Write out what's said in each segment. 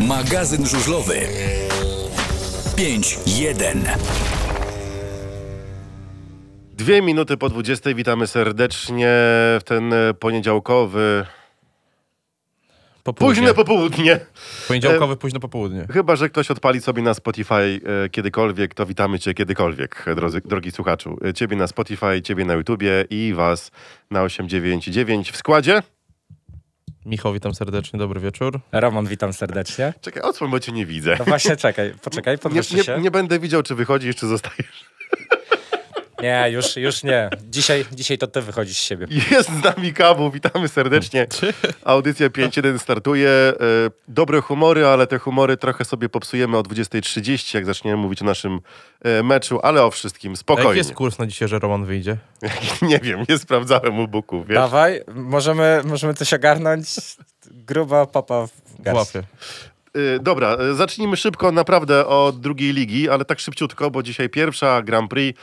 Magazyn żużlowy 5-1. Dwie minuty po 20. Witamy serdecznie w ten e, poniedziałkowy, Popołudnie. późne popołudnie. Poniedziałkowy, późno popołudnie. Chyba, że ktoś odpali sobie na Spotify e, kiedykolwiek, to witamy Cię kiedykolwiek, e, drodzy, drogi słuchaczu. E, Ciebie na Spotify, Ciebie na YouTubie i Was na 899 w składzie. Michał, witam serdecznie, dobry wieczór. Roman, witam serdecznie. Czekaj, odsłoń, bo Cię nie widzę. No właśnie, czekaj, poczekaj, Nie, podwyższy się. nie, nie będę widział, czy wychodzisz, czy zostajesz. Nie, już, już nie. Dzisiaj, dzisiaj to ty wychodzisz z siebie. Jest z nami Kawu, witamy serdecznie. Audycja 5.1 startuje. E, Dobre humory, ale te humory trochę sobie popsujemy o 20.30, jak zaczniemy mówić o naszym e, meczu, ale o wszystkim A jaki spokojnie. jest kurs na dzisiaj, że Roman wyjdzie? Nie wiem, nie sprawdzałem u Buku, wiesz. Dawaj, możemy, możemy coś ogarnąć. Gruba papa w W łapie. Y, Dobra, y, zacznijmy szybko naprawdę od drugiej ligi, ale tak szybciutko, bo dzisiaj pierwsza Grand Prix,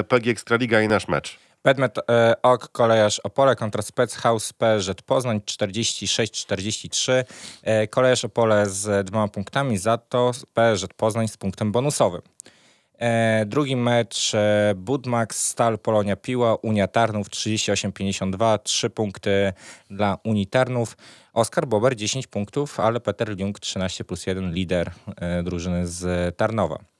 y, PG Ekstraliga i nasz mecz. Bedmet e, Ok, Kolejarz Opole kontra Spec House PZ Poznań 46-43. E, Kolejarz Opole z dwoma punktami, za to PZ Poznań z punktem bonusowym. E, drugi mecz e, Budmax, Stal, Polonia Piła, Unia Tarnów 38-52, 3 punkty dla Unii Tarnów. Oskar Bober 10 punktów, ale Peter Ljung 13 plus 1, lider e, drużyny z Tarnowa.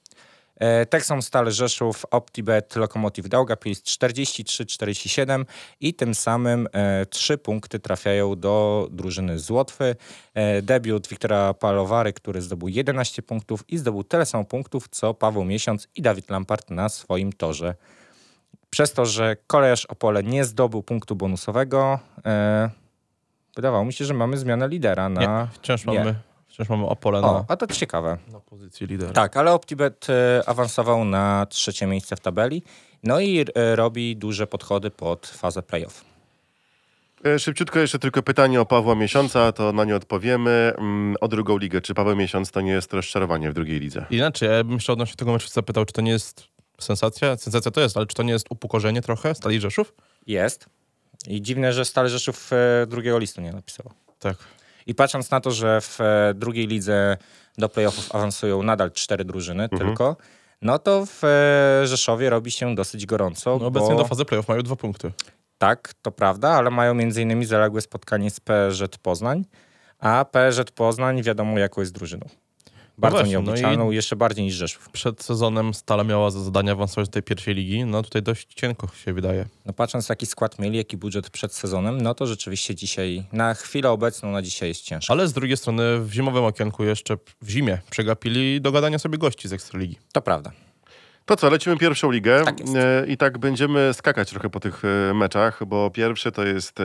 E, Texom Stal Rzeszów, OptiBet, Lokomotiv Daugavpils 43-47 i tym samym e, trzy punkty trafiają do drużyny z Łotwy. E, debiut Wiktora Palowary, który zdobył 11 punktów i zdobył tyle samo punktów, co Paweł Miesiąc i Dawid Lampart na swoim torze. Przez to, że kolejarz Opole nie zdobył punktu bonusowego, wydawało mi się, że mamy zmianę lidera na... Nie, wciąż nie. Wciąż mamy Opole O, na, a to ciekawe. na pozycji lidera. Tak, ale OptiBet e, awansował na trzecie miejsce w tabeli. No i e, robi duże podchody pod fazę playoff. Y, Szybciutko jeszcze tylko pytanie o Pawła Miesiąca, to na nie odpowiemy. Mm, O drugą ligę, czy Paweł Miesiąc to nie jest rozczarowanie w drugiej lidze? Inaczej, ja bym jeszcze odnośnie tego meczu zapytał, czy to nie jest sensacja? Sensacja to jest, ale czy to nie jest upokorzenie trochę Stali Rzeszów? Jest. I dziwne, że Stale Rzeszów e, drugiego listu nie napisało. Tak. I patrząc na to, że w e, drugiej lidze do playoffów awansują nadal cztery drużyny tylko, no to w e, Rzeszowie robi się dosyć gorąco. No obecnie bo... do fazy playoff mają dwa punkty. Tak, to prawda, ale mają między innymi zaległe spotkanie z PZ Poznań, a PZ Poznań wiadomo jaką jest drużyną. Bardzo właśnie, no nieobliczalną, i- jeszcze bardziej niż Rzeszów. Przed sezonem Stala miała za zadanie awansować do tej pierwszej ligi, no tutaj dość cienko się wydaje. No patrząc jaki skład mieli, jaki budżet przed sezonem, no to rzeczywiście dzisiaj, na chwilę obecną, na dzisiaj jest ciężko. Ale z drugiej strony w zimowym okienku jeszcze w zimie przegapili do gadania sobie gości z Ekstraligi. To prawda. To co, lecimy pierwszą ligę Tak jest. E, i tak będziemy skakać trochę po tych e, meczach, bo pierwszy to jest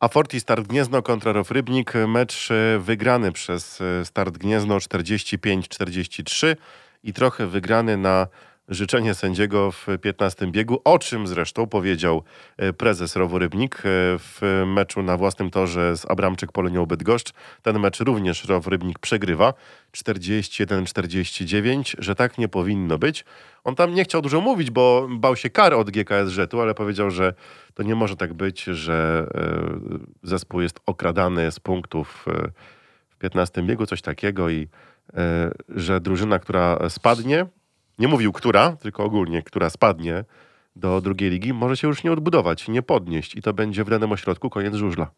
e, Aforti Start Gniezno kontra Row Rybnik. Mecz e, wygrany przez e, Start Gniezno 45-43 i trochę wygrany na życzenie sędziego w 15 biegu, o czym zresztą powiedział e, prezes Rowu Rybnik e, w meczu na własnym torze z Abramczyk Polonią Bydgoszcz. Ten mecz również Row Rybnik przegrywa 41-49, że tak nie powinno być. On tam nie chciał dużo mówić, bo bał się kar od GKS-Żetu, ale powiedział, że to nie może tak być, że e, zespół jest okradany z punktów w 15 biegu, coś takiego i że drużyna, która spadnie, nie mówił która, tylko ogólnie, która spadnie do drugiej ligi, może się już nie odbudować, nie podnieść i to będzie w danym ośrodku koniec żużla.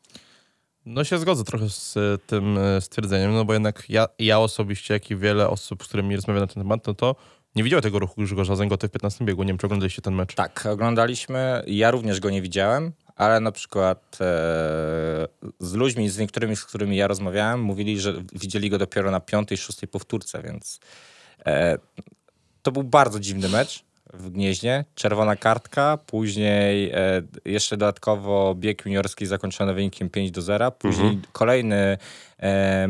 No się zgodzę trochę z e, tym e, stwierdzeniem, no bo jednak ja, ja osobiście, jak i wiele osób, z którymi rozmawiam na ten temat, no to nie widziało tego ruchu Grzegorza Zęgoty w 15 biegu. Nie wiem, czy oglądaliście ten mecz. Tak, oglądaliśmy, ja również go nie widziałem, ale na przykład e, z ludźmi, z niektórymi, z którymi ja rozmawiałem, mówili, że widzieli go dopiero na piątej, szóstej powtórce, więc e, to był bardzo dziwny mecz w Gnieźnie. Czerwona kartka, później e, jeszcze dodatkowo bieg juniorski zakończony wynikiem 5 do 0, później kolejny e,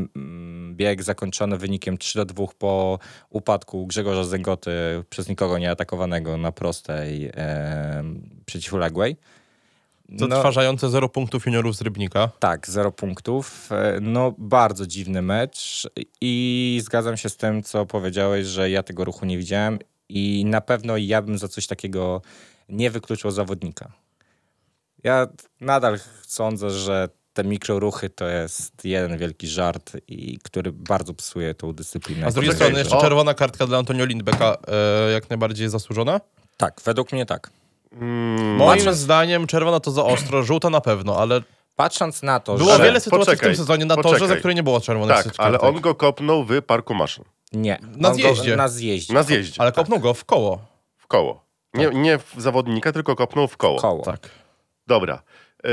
bieg zakończony wynikiem 3 do 2 po upadku Grzegorza Zęgoty przez nikogo nie atakowanego na prostej e, przeciwległej. No, Zatrważające zero punktów juniorów z Rybnika. tak, zero punktów. E, No, bardzo dziwny mecz i zgadzam się z tym, co powiedziałeś, że ja tego ruchu nie widziałem i na pewno ja bym za coś takiego nie wykluczył zawodnika. Ja nadal sądzę, że te mikroruchy to jest jeden wielki żart, i który bardzo psuje tą dyscyplinę. A z drugiej strony jeszcze czerwona kartka dla Antonio Lindbecka e, jak najbardziej zasłużona. Tak, według mnie tak. Mm, Moim Patrząc- zdaniem czerwona to za ostro, żółta na pewno, ale Patrząc na to, było że... wiele sytuacji w poczekaj, tym sezonie na torze, poczekaj. za które nie było czerwonych tak, ale on go kopnął w parku maszyn. Nie. Na on go- zjeździe. Na zjeździe. Na zjeździe. Ale kopnął go w koło. W koło. Nie, nie w zawodnika, tylko kopnął w koło. Koło. Tak. Dobra. Yy,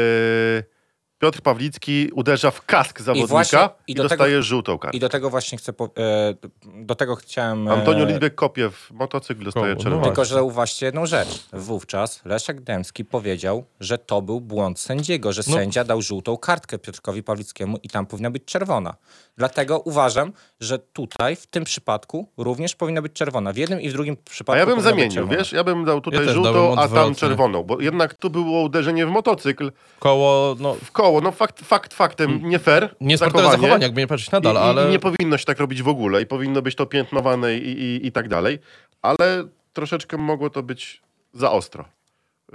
Piotr Pawlicki uderza w kask zawodnika i, właśnie- i do dostaje tego- żółtą kartę. I do tego właśnie chcę... Po, e, do tego chciałem... e, Antonio Lidbeck kopie w motocykl, dostaje no czerwoną. właśnie. Tylko, że zauważcie jedną rzecz. Wówczas Leszek Dębski powiedział, że to był błąd sędziego, że No. sędzia dał żółtą kartkę Piotrkowi Pawlickiemu i tam powinna być czerwona. Dlatego uważam, że tutaj, w tym przypadku, również powinna być czerwona. W jednym i w drugim przypadku A ja bym zamienił, wiesz? Ja bym dał tutaj Ja żółtą, a tam czerwoną, bo jednak tu było uderzenie w motocykl, Koło, no, w koło. No fakt, fakt faktem, nie fair. niesportowe zachowanie, jakby nie patrzeć nadal, I, ale... I nie powinno się tak robić w ogóle i powinno być to piętnowane i, i, i tak dalej, ale troszeczkę mogło to być za ostro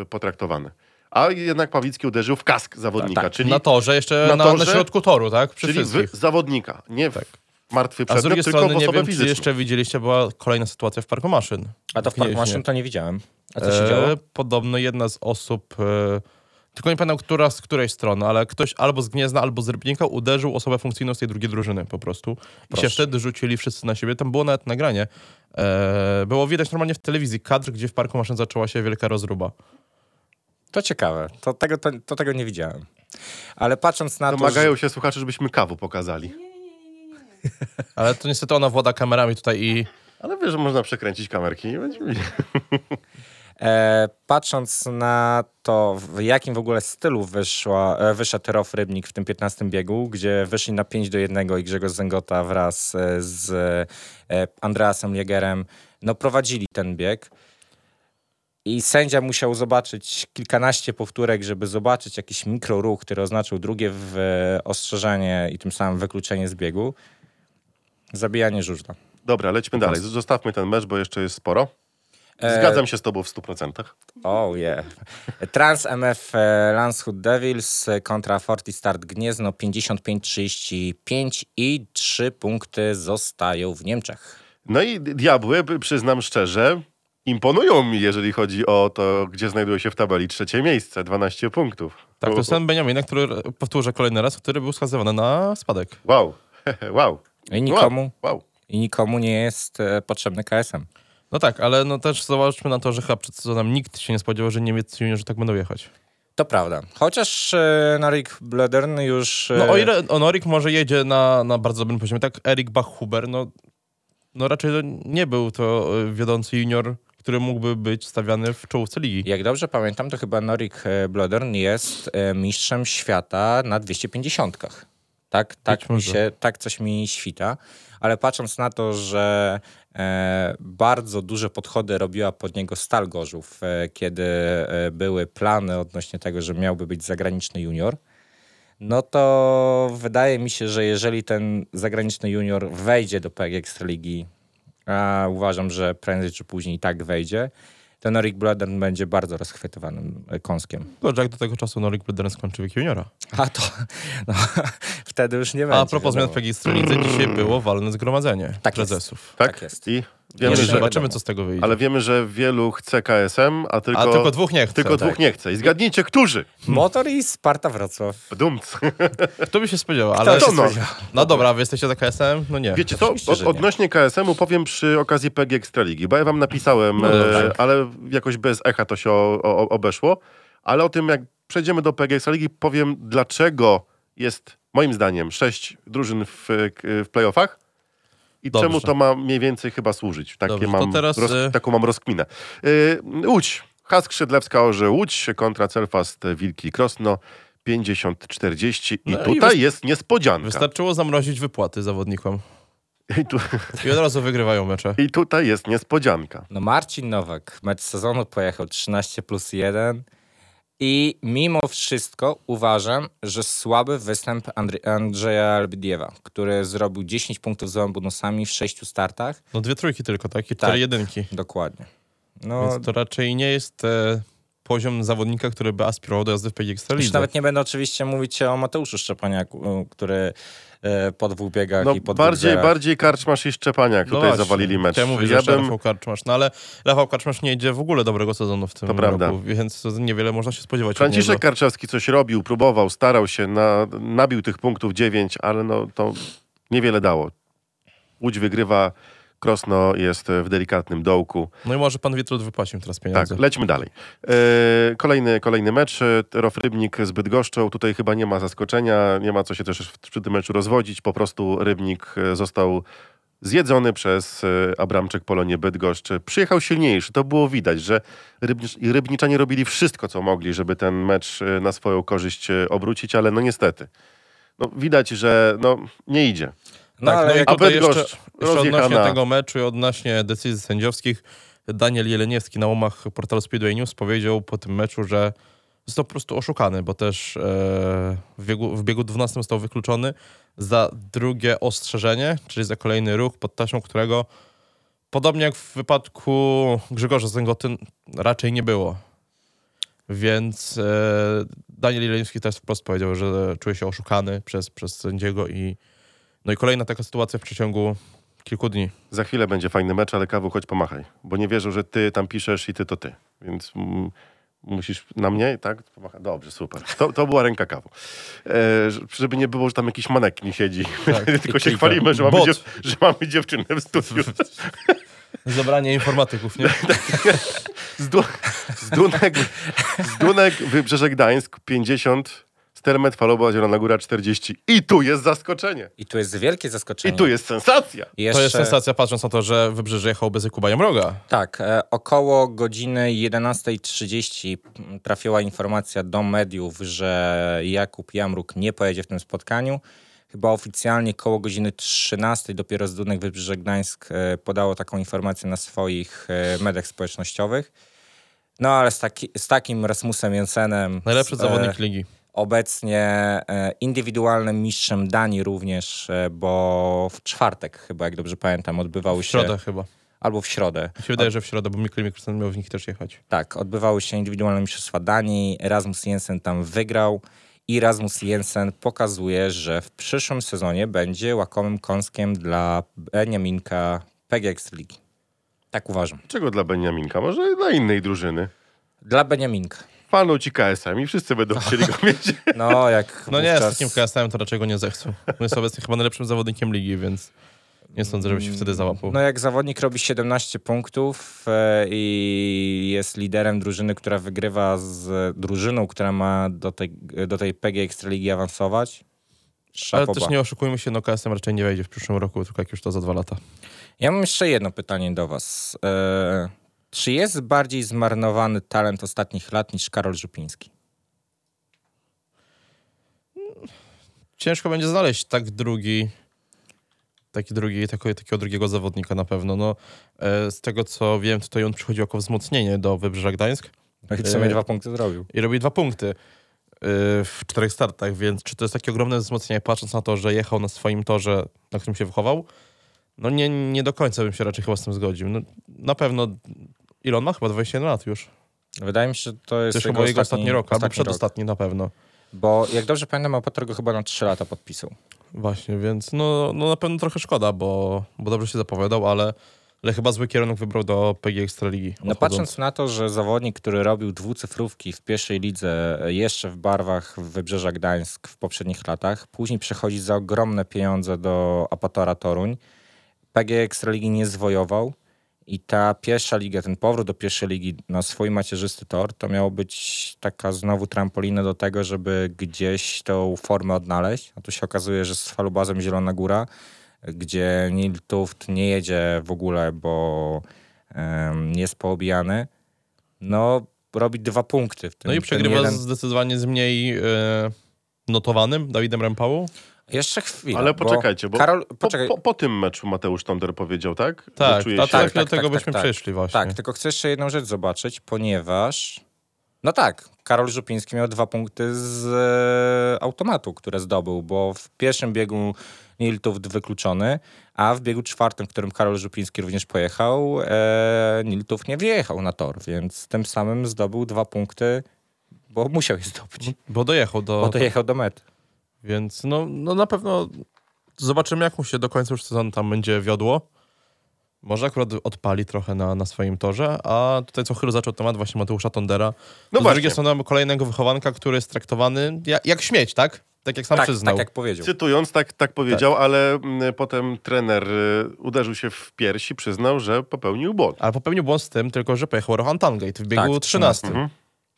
y, potraktowane. A jednak Pawlicki uderzył w kask zawodnika, tak, czyli, na torze, jeszcze na na, torze, na środku toru, tak? Przy czyli w zawodnika, nie w martwy A z drugiej przedmiot, tylko strony w nie wiem, czy fizyczną. jeszcze widzieliście, była kolejna sytuacja w Parku Maszyn. A to w Gnieźnie. Park Maszyn to nie widziałem. A co się E, działo? Podobno jedna z osób, e, tylko nie pamiętam, która z której strony, ale ktoś albo z Gniezna, albo z Rybnika uderzył osobę funkcyjną z tej drugiej drużyny po prostu. I Proszę. się wtedy rzucili wszyscy na siebie. Tam było nawet nagranie. E, było widać normalnie w telewizji kadr, gdzie w Parku Maszyn zaczęła się wielka rozruba. To ciekawe. To tego, to, to tego nie widziałem. Ale patrząc na to, Domagają że... się słuchacze, żebyśmy kawu pokazali. Ale to niestety ona włada kamerami tutaj i Ale wiesz, że można przekręcić kamerki. Nie będzie patrząc na to, w jakim w ogóle stylu wyszła, e, wyszedł Rof Rybnik w tym 15 biegu, gdzie wyszli na 5 do 1 i Grzegorz Zęgota wraz e, z e, Andreasem Jägerem, no prowadzili ten bieg. I sędzia musiał zobaczyć kilkanaście powtórek, żeby zobaczyć jakiś mikroruch, który oznaczył drugie w, e, ostrzeżenie i tym samym wykluczenie z biegu. Zabijanie żużla. Dobra, lećmy dalej. Zostawmy ten mecz, bo jeszcze jest sporo. E, Zgadzam się z tobą w 100%. Oh yeah. Trans MF e, Landshut Devils e, kontra Forti Start Gniezno 55-35 i trzy punkty zostają w Niemczech. No i diabły, przyznam szczerze, imponują mi, jeżeli chodzi o to, gdzie znajdują się w tabeli. Trzecie miejsce, 12 punktów. tak, to jest ten Beniamina, który, powtórzę kolejny raz, który był skazywany na spadek. Wow, wow. I nikomu, Wow. wow. i nikomu nie jest potrzebny KSM. No tak, ale no też zobaczmy na to, że chyba przed sezonem nikt się nie spodziewał, że niemieccy juniorzy tak będą jechać. To prawda. Chociaż e, Norik Bledern już... E, No o ile Onorik może jedzie na, na bardzo dobrym poziomie, tak Erik Bach-Huber, no, no raczej nie był to e, wiodący junior, który mógłby być stawiany w czołówce ligi. Jak dobrze pamiętam, to chyba Norik e, Bledern jest e, mistrzem świata na 250. Tak, tak, mi może. się, tak coś mi świta. Ale patrząc na to, że bardzo duże podchody robiła pod niego Stal Gorzów, e, kiedy e, były plany odnośnie tego, że miałby być zagraniczny junior, no to wydaje mi się, że jeżeli ten zagraniczny junior wejdzie do PG Ekstraligi, a uważam, że prędzej czy później tak wejdzie, to Norik Bledern będzie bardzo rozchwytywanym e, kąskiem. Tylko, jak do tego czasu Norik Bledern skończy wiek juniora. A to no, wtedy już nie będzie. A, propos zmian w Strzelidze, dzisiaj było walne zgromadzenie Tak jest. prezesów. Tak? Tak jest. I wiemy, że- zobaczymy, co z tego wyjdzie. ale wiemy, że wielu chce KSM, a tylko, a tylko dwóch nie chce. tylko tak. dwóch nie chce. I zgadnijcie, którzy? Motor i Sparta Wrocław. Dumc. Kto by się spodziewał, Kto ale... to no? No dobra, wy jesteście za KSM? No nie. Wiecie co, od, odnośnie KSM-u powiem przy okazji PG Ekstraligi, bo ja wam napisałem, No dobrze. e, ale jakoś bez echa to się o, o, obeszło, ale o tym jak przejdziemy do PG Ekstraligi powiem dlaczego jest moim zdaniem sześć drużyn w, w playoffach i Dobrze. czemu to ma mniej więcej chyba służyć. Takie Dobrze, mam teraz, roz, e- taką mam rozkminę. Yy, Łódź, Hask Szydlewska Orze Łódź kontra Celfast Wilki Krosno 50-40 i No i tutaj wys- jest niespodzianka. Wystarczyło zamrozić wypłaty zawodnikom. I, tu, I od razu wygrywają mecze. I tutaj jest niespodzianka. No Marcin Nowak, mecz sezonu pojechał 13 plus 1 i mimo wszystko uważam, że słaby występ Andr- Andrzeja Lebediewa, który zrobił 10 punktów z dwoma bonusami w 6 startach. No dwie trójki tylko, tak? I Tak. cztery jedynki. Dokładnie. No, Więc to raczej nie jest e, poziom zawodnika, który by aspirował do jazdy w PG Już nawet nie będę oczywiście mówić o Mateuszu Szczepaniaku, który e, po dwóch biegach No, i po bardziej, dwóch bardziej Karczmasz i Szczepaniak No tutaj właśnie. zawalili mecz. Ja że jeszcze bym, Rafał Karczmasz, no ale Rafał Karczmasz nie idzie w ogóle dobrego sezonu w tym To prawda. roku, więc niewiele można się spodziewać od Franciszek. Karczewski coś robił, próbował, starał się, na, nabił tych punktów 9, ale no to niewiele dało. Łódź wygrywa, Krosno jest w delikatnym dołku. No i może pan Wietrut wypłacił teraz Tak, pieniądze. lećmy dalej. E, kolejny, kolejny mecz, e, Rof Rybnik z Bydgoszczą. Tutaj chyba nie ma zaskoczenia, nie ma co się też w- przy tym meczu rozwodzić. Po prostu Rybnik e, został zjedzony przez e, Abramczyk Polonie Bydgoszcz. Przyjechał silniejszy, to było widać, że Rybnicz, Rybniczanie robili wszystko, co mogli, żeby ten mecz e, na swoją korzyść e, obrócić, ale no niestety. No, widać, że no, nie idzie. No tak, ale no i tutaj jeszcze, jeszcze odnośnie tego meczu i odnośnie decyzji sędziowskich, Daniel Jeleniewski na łamach portalu Speedway News powiedział po tym meczu, że został po prostu oszukany, bo też e, w, biegu, w biegu 12 został wykluczony za drugie ostrzeżenie, czyli za kolejny ruch pod taśmą, którego podobnie jak w wypadku Grzegorza Zęgoty raczej nie było. Więc e, Daniel Jeleniewski też wprost powiedział, że czuje się oszukany przez, przez sędziego i no i kolejna taka sytuacja w przeciągu kilku dni. Za chwilę będzie fajny mecz, ale Kawu, chodź pomachaj. Bo nie wierzą, że ty tam piszesz i ty to ty. Więc mm, musisz na mnie, tak? Pomacha. Dobrze, super. To, to była ręka Kawu. E, żeby nie było, że tam jakiś manekin siedzi. Tylko się klika. chwalimy, że mamy, dziew- że mamy dziewczynę w studiu. Zabranie informatyków, nie? Z, du- z, Dunek, z Dunek Wybrzeże Gdańsk 50, Stelmet Falowa Zielona Góra 40. I tu jest zaskoczenie. I tu jest wielkie zaskoczenie. I tu jest sensacja. Jeszcze, To jest sensacja, patrząc na to, że Wybrzeże jechał bez Jakuba Jamroga. Tak, e, około godziny 11.30 trafiła informacja do mediów, że Jakub Jamruk nie pojedzie w tym spotkaniu. Chyba oficjalnie koło godziny 13 dopiero z Dunek Wybrzeże Gdańsk e, podało taką informację na swoich e, mediach społecznościowych. No ale z, taki, z takim Rasmusem Jensenem... Najlepszy z, zawodnik ligi. Obecnie e, indywidualnym mistrzem Danii również, e, bo w czwartek chyba, jak dobrze pamiętam, odbywały W się... środę chyba. Albo w środę. Mi się wydaje, że w środę, bo Mikkel Mikkelsen miał w nich też jechać. Tak, odbywały się indywidualne mistrzostwa Danii. Rasmus Jensen tam wygrał i Rasmus Jensen pokazuje, że w przyszłym sezonie będzie łakomym kąskiem dla Beniaminka PGX Ligi. Tak uważam. Czego dla Beniaminka? Może dla innej drużyny. Dla Beniaminka. Palną ci KSM i wszyscy będą chcieli go mieć. No, jak No nie, z wówczas- takim KSM to raczej go nie zechcą. On jest obecnie chyba najlepszym zawodnikiem ligi, więc nie sądzę, żeby się wtedy załapał. No jak zawodnik robi 17 punktów e, i jest liderem drużyny, która wygrywa z drużyną, która ma do tej, do tej PG Ekstraligi awansować. Ale Szapoba. też nie oszukujmy się, no KSM raczej nie wejdzie w przyszłym roku, tylko jak już to za dwa lata. Ja mam jeszcze jedno pytanie do was. E, czy jest bardziej zmarnowany talent ostatnich lat niż Karol Żupiński? Ciężko będzie znaleźć tak drugi, taki drugi, takiego, takiego drugiego zawodnika na pewno. No, e, z tego co wiem, tutaj on przychodził jako wzmocnienie do Wybrzeża Gdańsk No i w sumie E, dwa punkty zrobił. i robi dwa punkty e, w czterech startach, więc czy to jest takie ogromne wzmocnienie, patrząc na to, że jechał na swoim torze, na którym się wychował? No nie, nie do końca bym się raczej chyba z tym zgodził. No, na pewno, ile on ma? Chyba 21 lat już. Wydaje mi się, że to jest To jego ostatni, ostatni rok, albo ostatni rok. przedostatni na pewno. Bo jak dobrze pamiętam, Opator go chyba na 3 lata podpisał. Właśnie, więc no, no na pewno trochę szkoda, bo, bo dobrze się zapowiadał, ale, ale chyba zły kierunek wybrał do PG Ekstraligi. No patrząc na to, że zawodnik, który robił dwucyfrówki w pierwszej lidze jeszcze w barwach Wybrzeża Gdańsk w poprzednich latach, później przechodzi za ogromne pieniądze do Apatora Toruń, PG Ekstraligi nie zwojował i ta pierwsza liga, ten powrót do pierwszej ligi na swój macierzysty tor, to miało być taka znowu trampolina do tego, żeby gdzieś tą formę odnaleźć. A tu się okazuje, że z falubazem Zielona Góra, gdzie Nil Tuft nie jedzie w ogóle, bo em, jest poobijany, no robi dwa punkty w tym. No i przegrywa jeden- zdecydowanie z mniej e, notowanym Dawidem Rempałą. Jeszcze chwilę. Ale poczekajcie, bo Karol, po, poczekaj. po, po tym meczu Mateusz Tonder powiedział, tak? Tak, czuje to się... tak, tak, do tego tak, byśmy tak. przyszli właśnie. Tak, tylko chcę jeszcze jedną rzecz zobaczyć, ponieważ. No tak, Karol Żupiński miał dwa punkty z e, automatu, które zdobył, bo w pierwszym biegu Niltów wykluczony, a w biegu czwartym, w którym Karol Żupiński również pojechał, e, Niltów nie wjechał na tor, więc tym samym zdobył dwa punkty, bo musiał je zdobyć, Bo dojechał do... bo dojechał do mety. Więc no, no na pewno zobaczymy, jak mu się do końca już sezonu tam będzie wiodło. Może akurat odpali trochę na, na swoim torze, a tutaj co chwilę zaczął temat właśnie Mateusza Tondera. No No z właśnie. drugiej strony mamy kolejnego wychowanka, który jest traktowany jak, jak śmieć, tak? Tak jak sam Tak, przyznał. tak jak powiedział. Cytując, tak, tak powiedział, ale mm, potem trener y, uderzył się w piersi, przyznał, że popełnił błąd. Ale popełnił błąd z tym tylko, że pojechał Rohan Tangate w biegu Tak, 13. Mhm.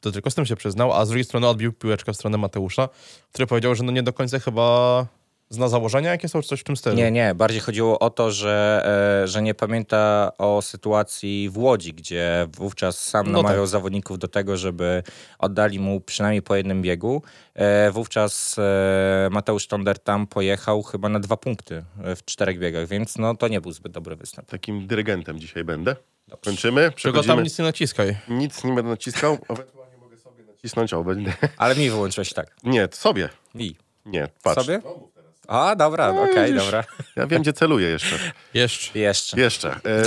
To tylko z tym się przyznał, a z drugiej strony odbił piłeczkę w stronę Mateusza, który powiedział, że no nie do końca chyba zna założenia, jakie są, czy coś w tym stylu. Nie, nie, bardziej chodziło o to, że, e, że nie pamięta o sytuacji w Łodzi, gdzie wówczas sam No namawiał tak. zawodników do tego, żeby oddali mu przynajmniej po jednym biegu. E, wówczas e, Mateusz Tonder tam pojechał chyba na dwa punkty e, w czterech biegach, więc no to nie był zbyt dobry występ. Takim dyrygentem dzisiaj będę. Dobrze. Kończymy. Tylko tam nic nie naciskaj. Nic nie będę naciskał. Ewentualnie mogę sobie nacisnąć. O, będę... Ale mi wyłączyłeś tak. Nie, sobie. Mi. Nie, patrz. Sobie? A, dobra, No, okej, widzisz. dobra. Ja wiem, gdzie celuję jeszcze. Jeszcze. Jeszcze. Jeszcze. E,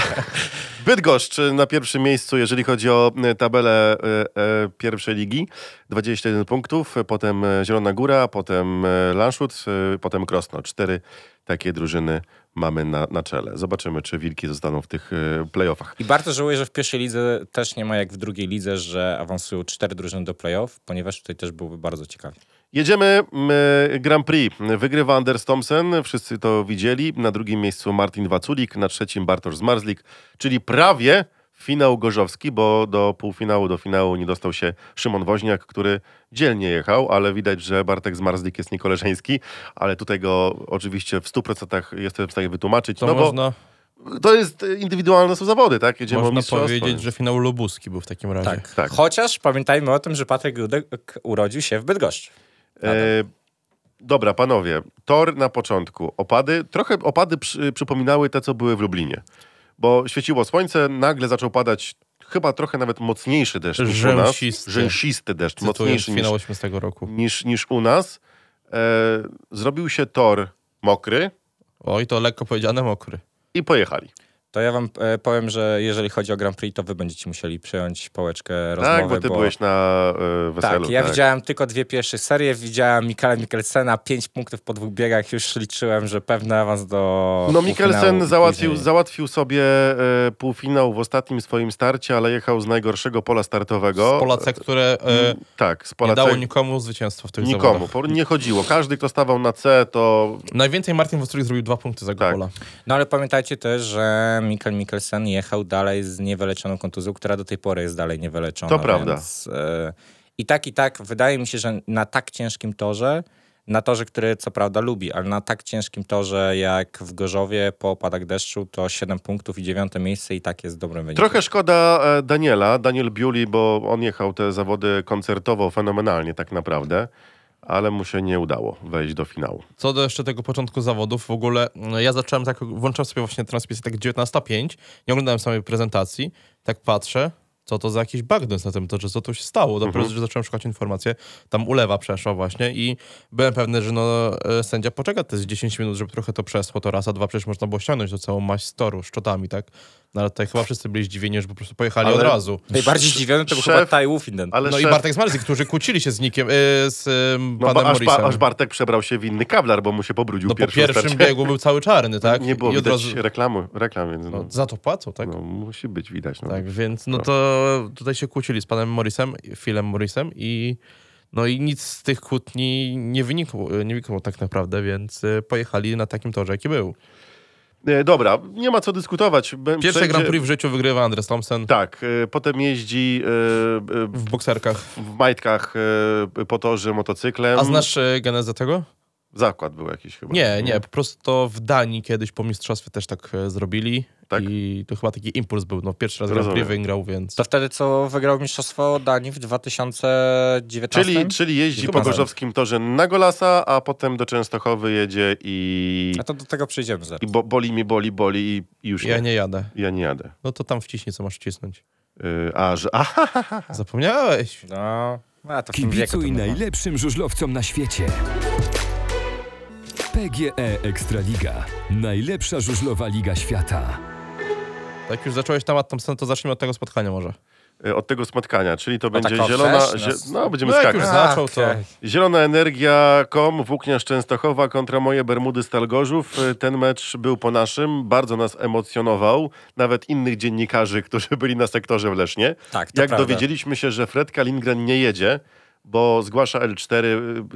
Bydgoszcz na pierwszym miejscu, jeżeli chodzi o e, tabelę e, pierwszej ligi. 21 punktów, potem Zielona Góra, potem Lanszut, potem Krosno. Cztery takie drużyny mamy na, na czele. Zobaczymy, czy Wilki zostaną w tych e, playoffach. I bardzo żałuję, że w pierwszej lidze też nie ma jak w drugiej lidze, że awansują cztery drużyny do playoff, ponieważ tutaj też byłoby bardzo ciekawie. Jedziemy m, Grand Prix. Wygrywa Anders Thompson, wszyscy to widzieli. Na drugim miejscu Martin Waculik, na trzecim Bartosz Zmarzlik, czyli prawie finał gorzowski, bo do półfinału, do finału nie dostał się Szymon Woźniak, który dzielnie jechał, ale widać, że Bartek Zmarzlik jest niekoleżeński, ale tutaj go oczywiście w 100% jestem w stanie wytłumaczyć, To no można, bo to jest indywidualne są zawody, tak? Jedziemy można powiedzieć, że finał lubuski był w takim razie. Tak. Tak. Chociaż pamiętajmy o tym, że Patryk Rudek urodził się w Bydgoszczy. E, dobra, panowie, tor na początku. Opady, trochę opady przy, przypominały te, co były w Lublinie. Bo świeciło słońce, nagle zaczął padać chyba trochę nawet mocniejszy deszcz niż u nas. Rzęsisty. Deszcz, Cytując mocniejszy niż, finał 18 roku. niż, niż u nas. E, zrobił się tor mokry Oj, to lekko powiedziane mokry. i pojechali. To ja wam e, powiem, że jeżeli chodzi o Grand Prix, to wy będziecie musieli przyjąć pałeczkę rozmowy. tak, bo ty byłeś na e, weselu. Tak, ja widziałem tylko dwie pierwsze serie, widziałem Mikala Mikkelsena, pięć punktów po dwóch biegach, już liczyłem, że pewny awans do No Mikkelsen załatwił, załatwił sobie e, półfinał w ostatnim swoim starcie, ale jechał z najgorszego pola startowego. Z Polace, które e, Tak, z nie Polace. dało nikomu zwycięstwa w tych Nikomu. zawodach. Nie chodziło. Każdy, kto stawał na C, to Najwięcej Martin Wostruik zrobił dwa punkty za Tak. Gopola. No ale pamiętajcie też, że Mikkel Mikkelsen jechał dalej z niewyleczoną kontuzją, która do tej pory jest dalej niewyleczona. To prawda. Więc, e, I tak, i tak, wydaje mi się, że na tak ciężkim torze, na torze, który co prawda lubi, ale na tak ciężkim torze jak w Gorzowie po opadach deszczu, to 7 punktów i dziewiąte miejsce i tak jest dobrym wynikiem. trochę szkoda e, Daniela, Daniel Biuli, bo on jechał te zawody koncertowo fenomenalnie tak naprawdę, ale mu się nie udało wejść do finału. Co do jeszcze tego początku zawodów, w ogóle no, ja zacząłem tak, włączałem sobie właśnie transmisję tak 19.05, nie oglądałem samej prezentacji, tak patrzę, co to za jakiś bagnes na tym torze, co tu się stało. Dopiero, Mhm. że zacząłem szukać informacji, tam ulewa przeszła właśnie i byłem pewny, że no, e, sędzia poczeka te z 10 minut, żeby trochę to przeszło, to raz, a dwa przecież można było ściągnąć do całą maść z toru, szczotami, tak? No ale tutaj chyba wszyscy byli zdziwieni, że po prostu pojechali Ale- od razu. Najbardziej zdziwiony to był Szef- chyba Tai Wufinden. Ale No i szef- Bartek Zmarzlik, którzy kłócili się z Nikiem, e, z no, panem bo aż, ba, aż Bartek przebrał się w inny kawlar, bo mu się pobrudził No po pierwszym pierwszym starcie. biegu był cały czarny, tak? Nie było I od razu, reklamu, reklam, więc no, no, za to płacą, tak? no, musi być widać. No. Tak, więc no to tutaj się kłócili z panem Morrisem, Philem Morrisem i no i nic z tych kłótni nie wynikło, nie wynikło tak naprawdę, więc y, pojechali na takim torze, jaki był. E, dobra, nie ma co dyskutować. Pierwszy przejdzie- Grand Prix w życiu wygrywa Andres Thompson Tak, e, potem jeździ e, w bokserkach. w majtkach po torze motocyklem. A znasz genezę tego? Zakład był jakiś chyba. Nie, nie, po prostu to w Danii kiedyś po mistrzostwie też tak e, zrobili Tak? i to chyba taki impuls był, no pierwszy raz Grand. Prix wygrał, więc... To wtedy, co wygrał Mistrzostwo Danii w 2019? Czyli, czyli jeździ Chyba po tak. gorzowskim torze na Golasa, a potem do Częstochowy jedzie i, A to do tego przejdziemy zaraz. i bo, boli mi, boli, boli i- już Ja nie. nie jadę. Ja nie jadę. No to tam wciśnij, co masz wcisnąć. Yy, a, że... Aha, Zapomniałeś. No, a to Kibicuj najlepszym żużlowcom na świecie. PGE Ekstraliga. Najlepsza żużlowa liga świata. Jak już zacząłeś temat Thompsona, to zacznijmy od tego spotkania może. yy, od tego spotkania, czyli to będzie tak, o, zielona... Zie... nas- No, będziemy No jak skakać. już zaczął, to- okej. Zielona Energia, kom, Włókniarz Częstochowa kontra moje Bermudy Stalgorzów. Y, Ten mecz był po naszym, bardzo nas emocjonował. Nawet innych dziennikarzy, którzy byli na sektorze w Lesznie. Tak, to Jak prawda. dowiedzieliśmy się, że Fred Kalingren nie jedzie, bo zgłasza L4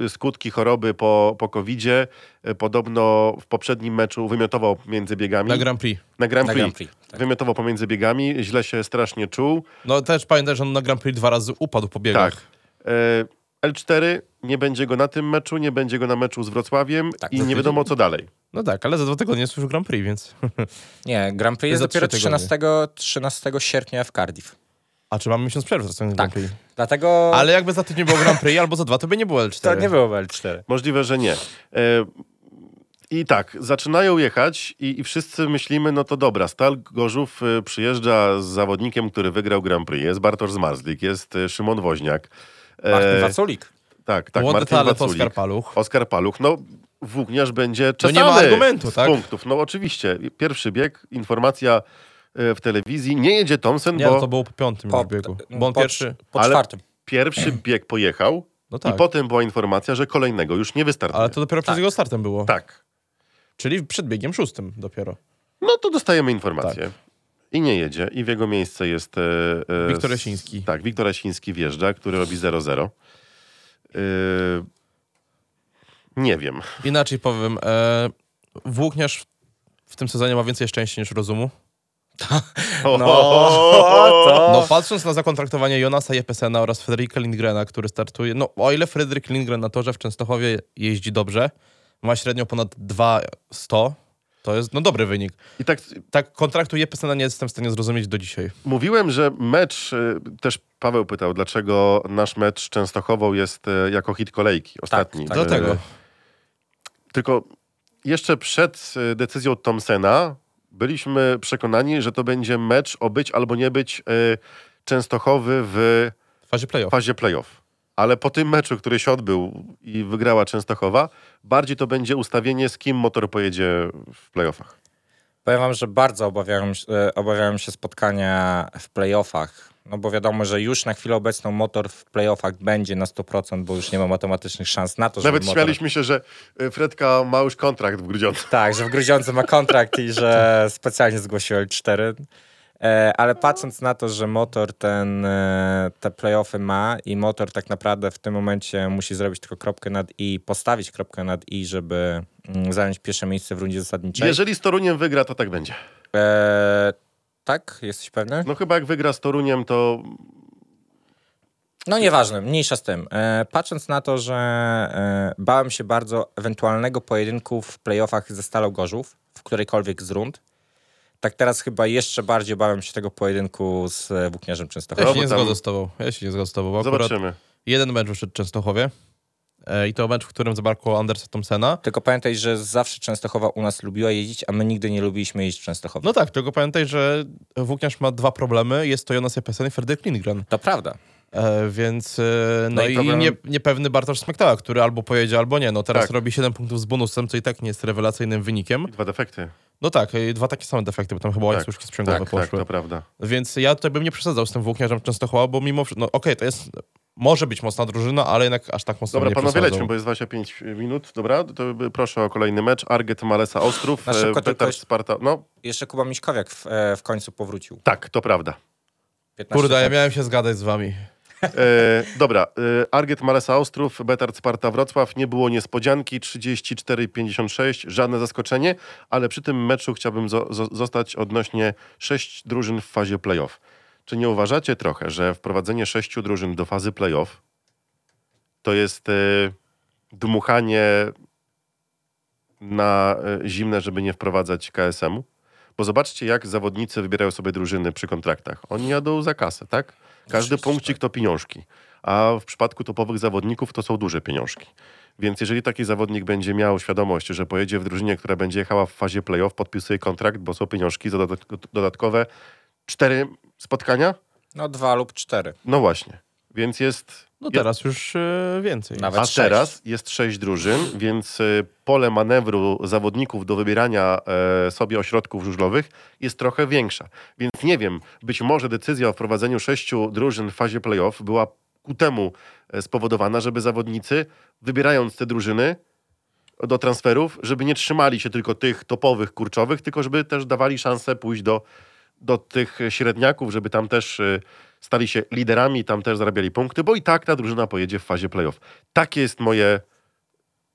y, skutki choroby po, po COVID-zie. Y, Podobno w poprzednim meczu wymiotował między biegami. Na Grand Prix. Na Grand Na Prix. Grand Prix, tak. Wymiotował pomiędzy biegami, źle się strasznie czuł. No też pamiętaj, że on na Grand Prix dwa razy upadł po biegach. Tak. E, L4 nie będzie go na tym meczu, nie będzie go na meczu z Wrocławiem Tak, i nie wiadomo co dalej. No tak, ale za dwa tygodnie jest już Grand Prix, więc... Nie, Grand Prix jest Za dopiero trzy tygodnie. 13, 13 sierpnia w Cardiff. A czy mamy miesiąc przerwy w Tak. Grand Prix? Dlatego Ale jakby za tydzień było Grand Prix, albo za dwa, to by nie było L4. to nie było L4. Możliwe, że nie. E, I tak, zaczynają jechać i, i wszyscy myślimy, no to dobra, Stal Gorzów e, przyjeżdża z zawodnikiem, który wygrał Grand Prix. Jest Bartosz Zmarzlik, jest e, Szymon Woźniak. E, Martin Waculik. Tak, tak, Młody Martin talent Waculik. Oskar Paluch. Oskar Paluch, no włókniarz będzie No czesany nie ma argumentu, z tak? punktów. No oczywiście, pierwszy bieg, informacja w telewizji, nie jedzie Thompson, Nie, bo no to było po piątym Po, biegu. Bo on po, pierwszy... po czwartym. pierwszy bieg pojechał No tak, i potem była informacja, że kolejnego już nie wystartuje. ale to dopiero przed Tak. jego startem było. Tak. Czyli przed biegiem szóstym dopiero. No to dostajemy informację. Tak. I nie jedzie. I w jego miejsce jest... E, e, Wiktor Jasiński. Tak, Wiktor Jasiński wjeżdża, który robi 0-0. E, nie wiem. Inaczej powiem, e, włókniarz w- w tym sezonie ma więcej szczęścia niż rozumu. No, to... No patrząc na zakontraktowanie Jonasa Jepesena oraz Fredrika Lindgrena, który startuje, no o ile Fredrik Lindgren na torze w Częstochowie jeździ dobrze, ma średnio ponad 200, to jest no dobry wynik. I tak Tak kontraktu Jepesena nie jestem w stanie zrozumieć do dzisiaj. mówiłem, że mecz, e, też Paweł pytał, dlaczego nasz mecz Częstochową jest e, jako hit kolejki, ostatni. tak. E, Dlatego. Tylko jeszcze przed decyzją Thompsona byliśmy przekonani, że to będzie mecz o być albo nie być e, Częstochowy w fazie playoff. fazie playoff. Ale po tym meczu, który się odbył i wygrała Częstochowa, bardziej to będzie ustawienie, z kim motor pojedzie w playoffach. Powiem wam, że bardzo obawiałem, się- e, obawiałem się spotkania w playoffach. No bo wiadomo, że już na chwilę obecną motor w playoffach będzie na 100%, bo już nie ma matematycznych szans na to, żeby Nawet motor... śmialiśmy się, że e, Fredka ma już kontrakt w Grudziądzu. Tak, że w Grudziądzu ma kontrakt i że specjalnie zgłosił L4. E, ale patrząc na to, że motor ten, e, te playoffy ma i motor tak naprawdę w tym momencie musi zrobić tylko kropkę nad i, postawić kropkę nad i, żeby mm, zająć pierwsze miejsce w rundzie zasadniczej. Jeżeli z Toruniem wygra, to tak będzie. E, tak? Jesteś pewny? No chyba jak wygra z Toruniem, to No nieważne, mniejsza z tym. E, patrząc na to, że e, bałem się bardzo ewentualnego pojedynku w playoffach ze Stalą Gorzów, w którejkolwiek z rund, tak teraz chyba jeszcze bardziej bałem się tego pojedynku z e, Włókniarzem Ja Częstochowa. No, się nie zgodzę z tobą. Ja się nie zgodzę z tobą. zobaczymy. jeden mecz wyszedł w Częstochowie i to mecz, w którym zabrakło Andersa Thompsona. Tylko pamiętaj, że zawsze Częstochowa u nas lubiła jeździć, a my nigdy nie lubiliśmy jeździć w Częstochowie. No tak, tylko pamiętaj, że Włókniarz ma dwa problemy. Jest to Jonas Jepesen i Fredrik Lindgren. To prawda. E, więc e, no, No i i, problem- nie, niepewny Bartosz Smektała, który albo pojedzie, albo nie. No teraz Tak. robi 7 punktów z bonusem, co i tak nie jest rewelacyjnym wynikiem. I dwa defekty. No tak, i dwa takie same defekty, bo tam chyba łańcuszki sprzęgłowe Tak, tak, poszły. to prawda. Więc ja tutaj bym nie przesadzał z tym Włókniarzem Częstochowa, bo mimo wszystko, no okej, to jest, może być mocna drużyna, ale jednak aż tak mocno Dobra, nie panowie, przesadzał. lećmy, bo jest 25 minut. Dobra, to proszę o kolejny mecz. Arget Malesa Ostrów, Na szybko tylko Betar jeszcze- Sparta. No, Jeszcze Kuba Miśkowiak w, e, w końcu powrócił. tak, to prawda. 15 Kurde, ja miałem się zgadać z wami. E, dobra, e, Arget Malesa Ostrów, Betard Sparta Wrocław. Nie było niespodzianki, 34-56, żadne zaskoczenie, ale przy tym meczu chciałbym zo- zo- zostać odnośnie sześć drużyn w fazie playoff. Czy nie uważacie trochę, że wprowadzenie sześciu drużyn do fazy playoff to jest e, dmuchanie na e, zimne, żeby nie wprowadzać KSM-u? Bo zobaczcie, jak zawodnicy wybierają sobie drużyny przy kontraktach. Oni jadą za kasę, tak? Każdy punkcik to pieniążki. A w przypadku topowych zawodników to są duże pieniążki. Więc jeżeli taki zawodnik będzie miał świadomość, że pojedzie w drużynie, która będzie jechała w fazie playoff, podpisuje kontrakt, bo są pieniążki dodatkowe cztery spotkania, No dwa lub cztery. No właśnie. Więc jest. No teraz już e, więcej. Nawet A sześć. teraz jest sześć drużyn, więc y, pole manewru zawodników do wybierania e, sobie ośrodków żużlowych jest trochę większa. Więc nie wiem, być może decyzja o wprowadzeniu sześciu drużyn w fazie playoff była ku temu e, spowodowana, żeby zawodnicy, wybierając te drużyny do transferów, żeby nie trzymali się tylko tych topowych, kurczowych, tylko żeby też dawali szansę pójść do, do tych średniaków, żeby tam też y, stali się liderami, tam też zarabiali punkty, bo i tak ta drużyna pojedzie w fazie playoff. Takie jest moje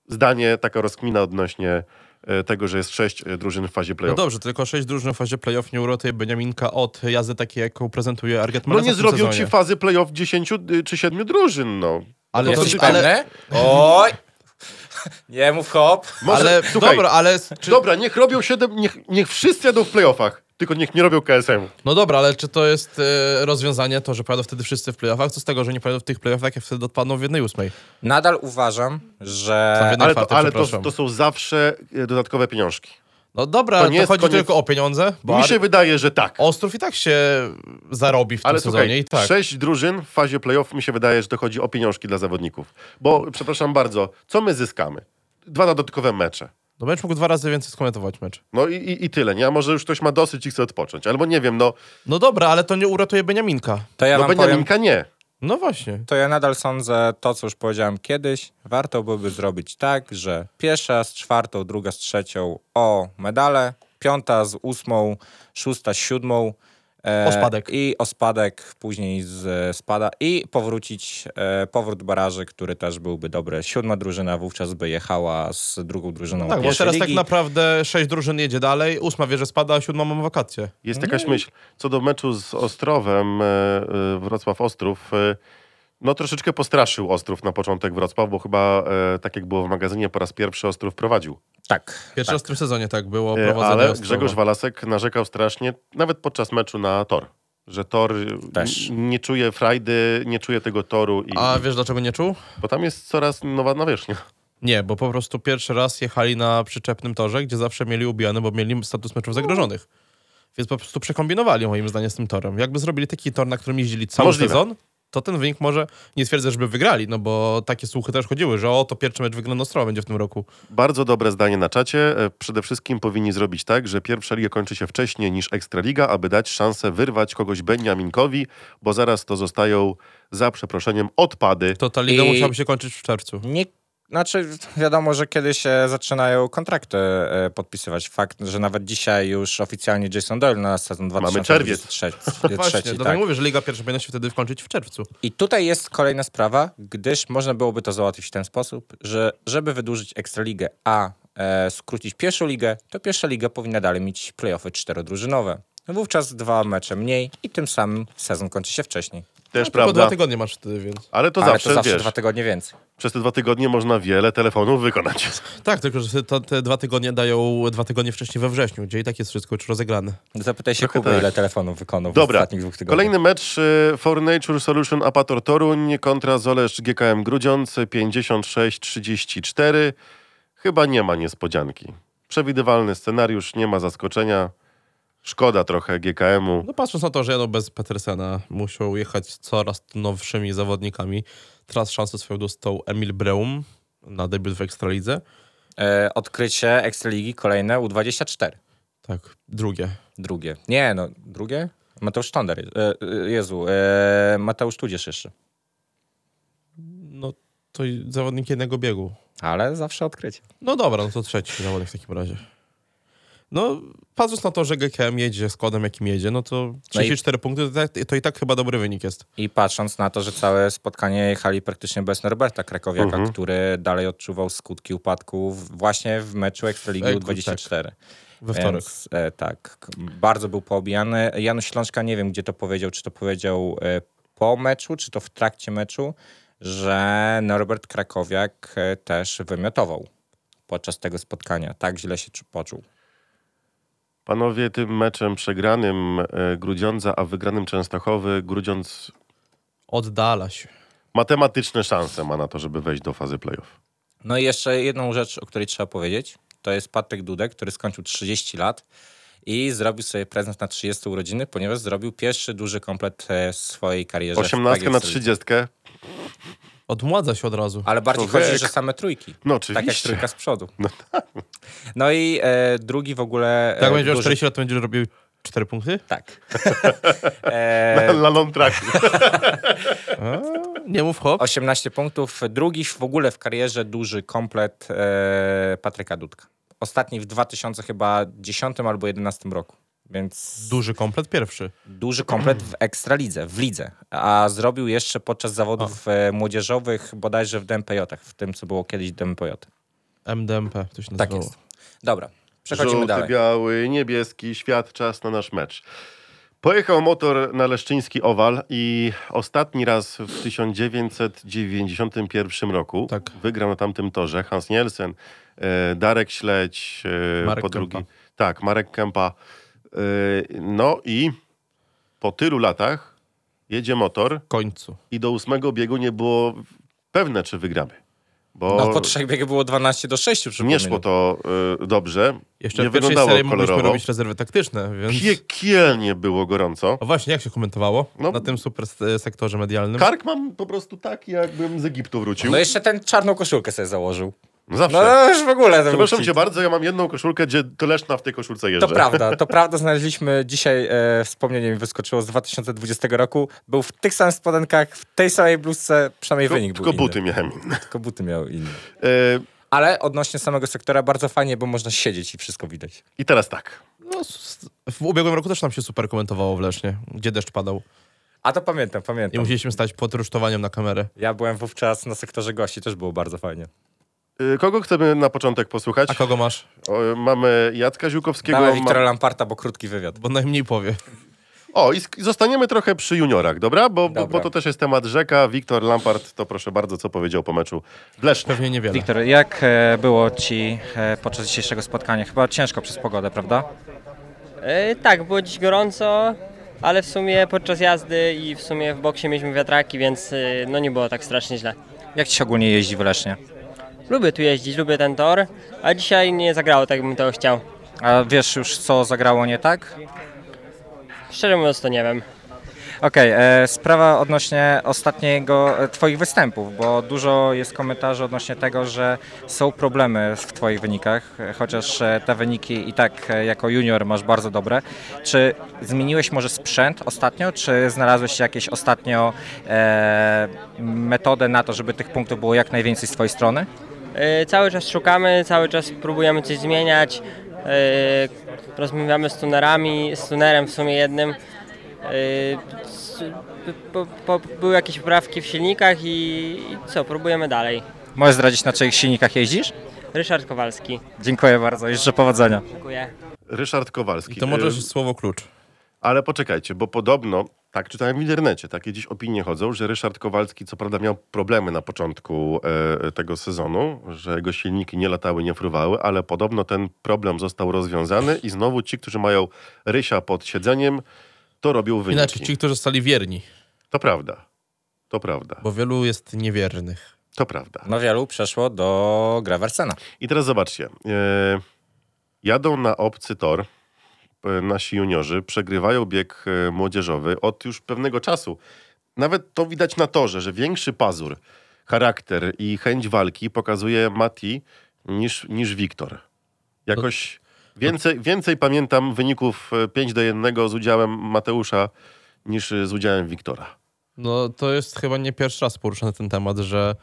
zdanie, taka rozkmina odnośnie e, tego, że jest sześć e, drużyn w fazie No playoff. dobrze, tylko sześć drużyn w fazie playoff nie uratuje Beniaminka od jazdy takiej, jaką prezentuje Arget No nie zrobią sezonie. ci fazy playoff 10 y, czy 7 drużyn, no. Ale, to, Jesteś ale, pewny? Oj! Nie mów hop. Może, ale słuchaj, dobra, ale czy, dobra, niech robią 7, niech, niech wszyscy jadą w playoffach, tylko niech nie robią KSM. no dobra, ale czy to jest e, rozwiązanie to, że pojadą wtedy wszyscy w playoffach? Co z tego, że nie pojadą w tych playoffach, jak wtedy odpadną w jednej ósmej? Nadal uważam, że... Tam jednej Ale, to, ale to, to są zawsze e, dodatkowe pieniążki. No dobra, To to, nie jest chodzi koniec- tylko o pieniądze, bo Mi Ar- się wydaje, że tak. Ostrów i tak się zarobi w tym Ale sezonie słuchaj, i tak. sześć drużyn w fazie playoff mi się wydaje, że to chodzi o pieniążki dla zawodników. Bo, przepraszam bardzo, co my zyskamy? Dwa dodatkowe mecze. No będziesz mógł dwa razy więcej skomentować mecz. No i, i, i tyle, nie? A może już ktoś ma dosyć i chce odpocząć. Albo nie wiem, no, No dobra, ale to nie uratuje Beniaminka. To ja no wam powiem, Beniaminka nie. No właśnie. to ja nadal sądzę to, co już powiedziałem kiedyś. Warto byłoby zrobić tak, że pierwsza z czwartą, druga z trzecią o medale, piąta z ósmą, szósta z siódmą. E, O spadek. I o spadek później z e, spada. I powrócić, e, powrót baraży, który też byłby dobry. Siódma drużyna wówczas by jechała z drugą drużyną Tak, bo teraz tak ligi. naprawdę sześć drużyn jedzie dalej, ósma wie, że spada, a siódma mamy wakacje. Jest jakaś myśl. Co do meczu z Ostrowem, e, e, Wrocław-Ostrów, e, no troszeczkę postraszył Ostrów na początek Wrocław, bo chyba, e, tak jak było w magazynie, po raz pierwszy Ostrów prowadził. Tak. Pierwszy tak. tym sezonie tak było E, prowadzenie Ale Ostrowa. Grzegorz Walasek narzekał strasznie, nawet podczas meczu na tor. Że tor e, Też. n- nie czuje frajdy, nie czuje tego toru, i, A wiesz dlaczego nie czuł? bo tam jest coraz nowa nawierzchnia. Nie, bo po prostu pierwszy raz jechali na przyczepnym torze, gdzie zawsze mieli ubijane, bo mieli status meczów zagrożonych. Więc po prostu przekombinowali moim zdaniem z tym torem. Jakby zrobili taki tor, na którym jeździli cały Możliwe. sezon, to ten wynik może, nie twierdzę, żeby wygrali, no bo takie słuchy też chodziły, że o, to pierwszy mecz wygrany Ostrowa będzie w tym roku. Bardzo dobre zdanie na czacie. E, Przede wszystkim powinni zrobić tak, że pierwsza liga kończy się wcześniej niż Ekstraliga, aby dać szansę wyrwać kogoś Beniaminkowi, bo zaraz to zostają, za przeproszeniem, odpady. To ta liga I- musiałaby się kończyć w czerwcu. Nie, znaczy, wiadomo, że kiedy się zaczynają kontrakty e, podpisywać. Fakt, że nawet dzisiaj już oficjalnie Jason Doyle na sezon Mamy czerwiec. 2023. Właśnie, trzeci, tak. tak mówię, że liga pierwsza powinna się wtedy wkończyć w czerwcu. I tutaj jest kolejna sprawa, gdyż można byłoby to załatwić w ten sposób, że żeby wydłużyć Ekstraligę, a e, skrócić pierwszą ligę, to pierwsza liga powinna dalej mieć playoffy czterodrużynowe. Wówczas dwa mecze mniej i tym samym sezon kończy się wcześniej. Też No, tylko prawda. dwa tygodnie masz wtedy, więc... Ale to Ale zawsze, to zawsze wiesz, dwa tygodnie więcej. przez te dwa tygodnie można wiele telefonów wykonać. Tak, tylko że to, te dwa tygodnie dają dwa tygodnie wcześniej we wrześniu, gdzie i tak jest wszystko już rozegrane. Zapytaj się Trochę Kuby, tak. ile telefonów wykonał w Dobra, ostatnich dwóch tygodniach. kolejny mecz e, For Nature Solution Apator Toruń kontra Zolesz GKM Grudziądz 56-34. Chyba nie ma niespodzianki. Przewidywalny scenariusz, nie ma zaskoczenia. Szkoda trochę GKM-u. No patrząc na to, że jadą bez Petersena, muszą jechać coraz nowszymi zawodnikami. Teraz szansę swoją dostał Emil Breum na debiut w Ekstralidze. E, odkrycie Ekstraligi kolejne U24. Tak, drugie. Drugie. Nie, no, drugie? Mateusz Sztonder. E, e, Jezu, e, Mateusz Tudzież jeszcze. No to i zawodnik jednego biegu. Ale zawsze odkrycie. No dobra, no to trzeci zawodnik w takim razie. No, patrząc na to, że GKM jedzie składem, jakim jedzie, no to 34 punkty to, tak- to i tak chyba dobry wynik jest. I patrząc na to, że całe spotkanie jechali praktycznie bez Norberta Krakowiaka, Mhm. który dalej odczuwał skutki upadku właśnie w meczu Ekstraligi Ej, U24. We wtorek. Więc, e, tak, bardzo był poobijany. Janusz Ślączka, nie wiem gdzie to powiedział, czy to powiedział e, po meczu, czy to w trakcie meczu, że Norbert Krakowiak e, też wymiotował podczas tego spotkania. Tak źle się czu- poczuł. Panowie, tym meczem przegranym e, Grudziądza, a wygranym Częstochowy, Grudziądz Oddala się. matematyczne szanse ma na to, żeby wejść do fazy playoff. No i jeszcze jedną rzecz, o której trzeba powiedzieć, to jest Patryk Dudek, który skończył 30 lat i zrobił sobie prezent na 30 urodziny, ponieważ zrobił pierwszy duży komplet e, w swojej karierze. w 18 na PGC. 30. Odmładza się od razu. Ale bardziej Człowiek. chodzi, że same trójki. No Tak jak oczywiście. trójka z przodu. No, i e, drugi w ogóle... Jak e, będzie miał duży- 40 lat, to będzie robił 4 punkty? Tak. e, Na long tracku. A, nie mów hop. 18 punktów. Drugi w ogóle w karierze duży komplet e, Patryka Dudka. Ostatni w 2000 chyba 10 albo 11 roku. Więc Duży komplet pierwszy. duży komplet w Ekstralidze, w lidze. A zrobił jeszcze podczas zawodów e, młodzieżowych, bodajże w DMPJ, w tym, co było kiedyś DMPJ. MDMP to się Tak nazywało. jest. Dobra, przechodzimy Żółty, dalej. biały, niebieski, świat, czas na nasz mecz. Pojechał motor na Leszczyński Owal i ostatni raz w 1991 roku Tak. wygrał na tamtym torze Hans Nielsen, e, Darek Śledź, e, Marek po Kępa. drugi. Tak, Marek Kępa. E, no i po tylu latach jedzie motor końcu. i do ósmego biegu nie było pewne, czy wygramy. Bo No po trzech biegach było 12 do 6, nie przypomnę. szło to e, dobrze. Jeszcze nie w pierwszej serii mogliśmy kolorowo. robić rezerwy taktyczne, więc... Piekielnie było gorąco. O właśnie, jak się komentowało No. na tym super sektorze medialnym? Kark mam po prostu taki, jakbym z Egiptu wrócił. No jeszcze ten czarną koszulkę sobie założył. Zawsze. No już w ogóle. Przepraszam cię bardzo, ja mam jedną koszulkę, gdzie to Leszna w tej koszulce jeżdżę. To prawda, to prawda. Znaleźliśmy dzisiaj, e, wspomnienie mi wyskoczyło z 2020 roku. Był w tych samych spodenkach, w tej samej bluzce, przynajmniej Tylko, wynik tylko był buty inny. miałem inne. Tylko buty miały inne. E, Ale odnośnie samego sektora bardzo fajnie, bo można siedzieć i wszystko widać. I teraz tak. No, w ubiegłym roku też nam się super komentowało w Lesznie, gdzie deszcz padał. A to pamiętam, I pamiętam. musieliśmy stać pod rusztowaniem na kamerę. Ja byłem wówczas na sektorze gości, też było bardzo fajnie. E, kogo chcemy na początek posłuchać? A kogo masz? O, mamy Jacka Ziółkowskiego. Dałem ma- Wiktora Lamparta, bo krótki wywiad. Bo najmniej powie. O, i zostaniemy trochę przy juniorach, dobra? Bo, bo, Dobra. bo to też jest temat rzeka. Wiktor Lampard, to proszę bardzo, co powiedział po meczu w Lesznie. Pewnie niewiele. Wiktor, jak e, było ci e, podczas dzisiejszego spotkania? Chyba ciężko przez pogodę, prawda? E, tak, było dziś gorąco, ale w sumie podczas jazdy i w sumie w boksie mieliśmy wiatraki, więc e, no nie było tak strasznie źle. Jak ci się ogólnie jeździ w Lesznie? Lubię tu jeździć, lubię ten tor, a dzisiaj nie zagrało tak, jakbym tego chciał. A wiesz już, co zagrało nie tak? Szczerze mówiąc to nie wiem. Okej, e, sprawa odnośnie ostatniego e, twoich występów, bo dużo jest komentarzy odnośnie tego, że są problemy w twoich wynikach, e, chociaż e, te wyniki i tak e, jako junior masz bardzo dobre. Czy zmieniłeś może sprzęt ostatnio, czy znalazłeś jakieś ostatnio e, metodę na to, żeby tych punktów było jak najwięcej z twojej strony? Cały czas szukamy, cały czas próbujemy coś zmieniać. E, rozmawiamy z tunerami, z tunerem w sumie jednym. E, po, po, były jakieś poprawki w silnikach i, i co, próbujemy dalej. Możesz zdradzić, na czyich silnikach jeździsz? Ryszard Kowalski. Dziękuję bardzo życzę powodzenia. Dziękuję. Ryszard Kowalski. I to może E, słowo klucz. Ale poczekajcie, bo podobno, tak czytałem w internecie, takie dziś opinie chodzą, że Ryszard Kowalski co prawda miał problemy na początku e, tego sezonu, że jego silniki nie latały, nie fruwały, ale podobno ten problem został rozwiązany i znowu ci, którzy mają Rysia pod siedzeniem, to robią wyniki. Inaczej ci, którzy zostali wierni, To prawda. To prawda. bo wielu jest niewiernych. To prawda. No wielu przeszło do Graversena. I teraz zobaczcie. E, jadą na obcy tor nasi juniorzy, przegrywają bieg e, młodzieżowy od już pewnego czasu. Nawet to widać na torze, że większy pazur, charakter i chęć walki pokazuje Mati niż, niż Wiktor. Jakoś więcej, więcej pamiętam wyników e, 5 do 1 z udziałem Mateusza niż e, z udziałem Wiktora. No to jest chyba nie pierwszy raz poruszany ten temat, że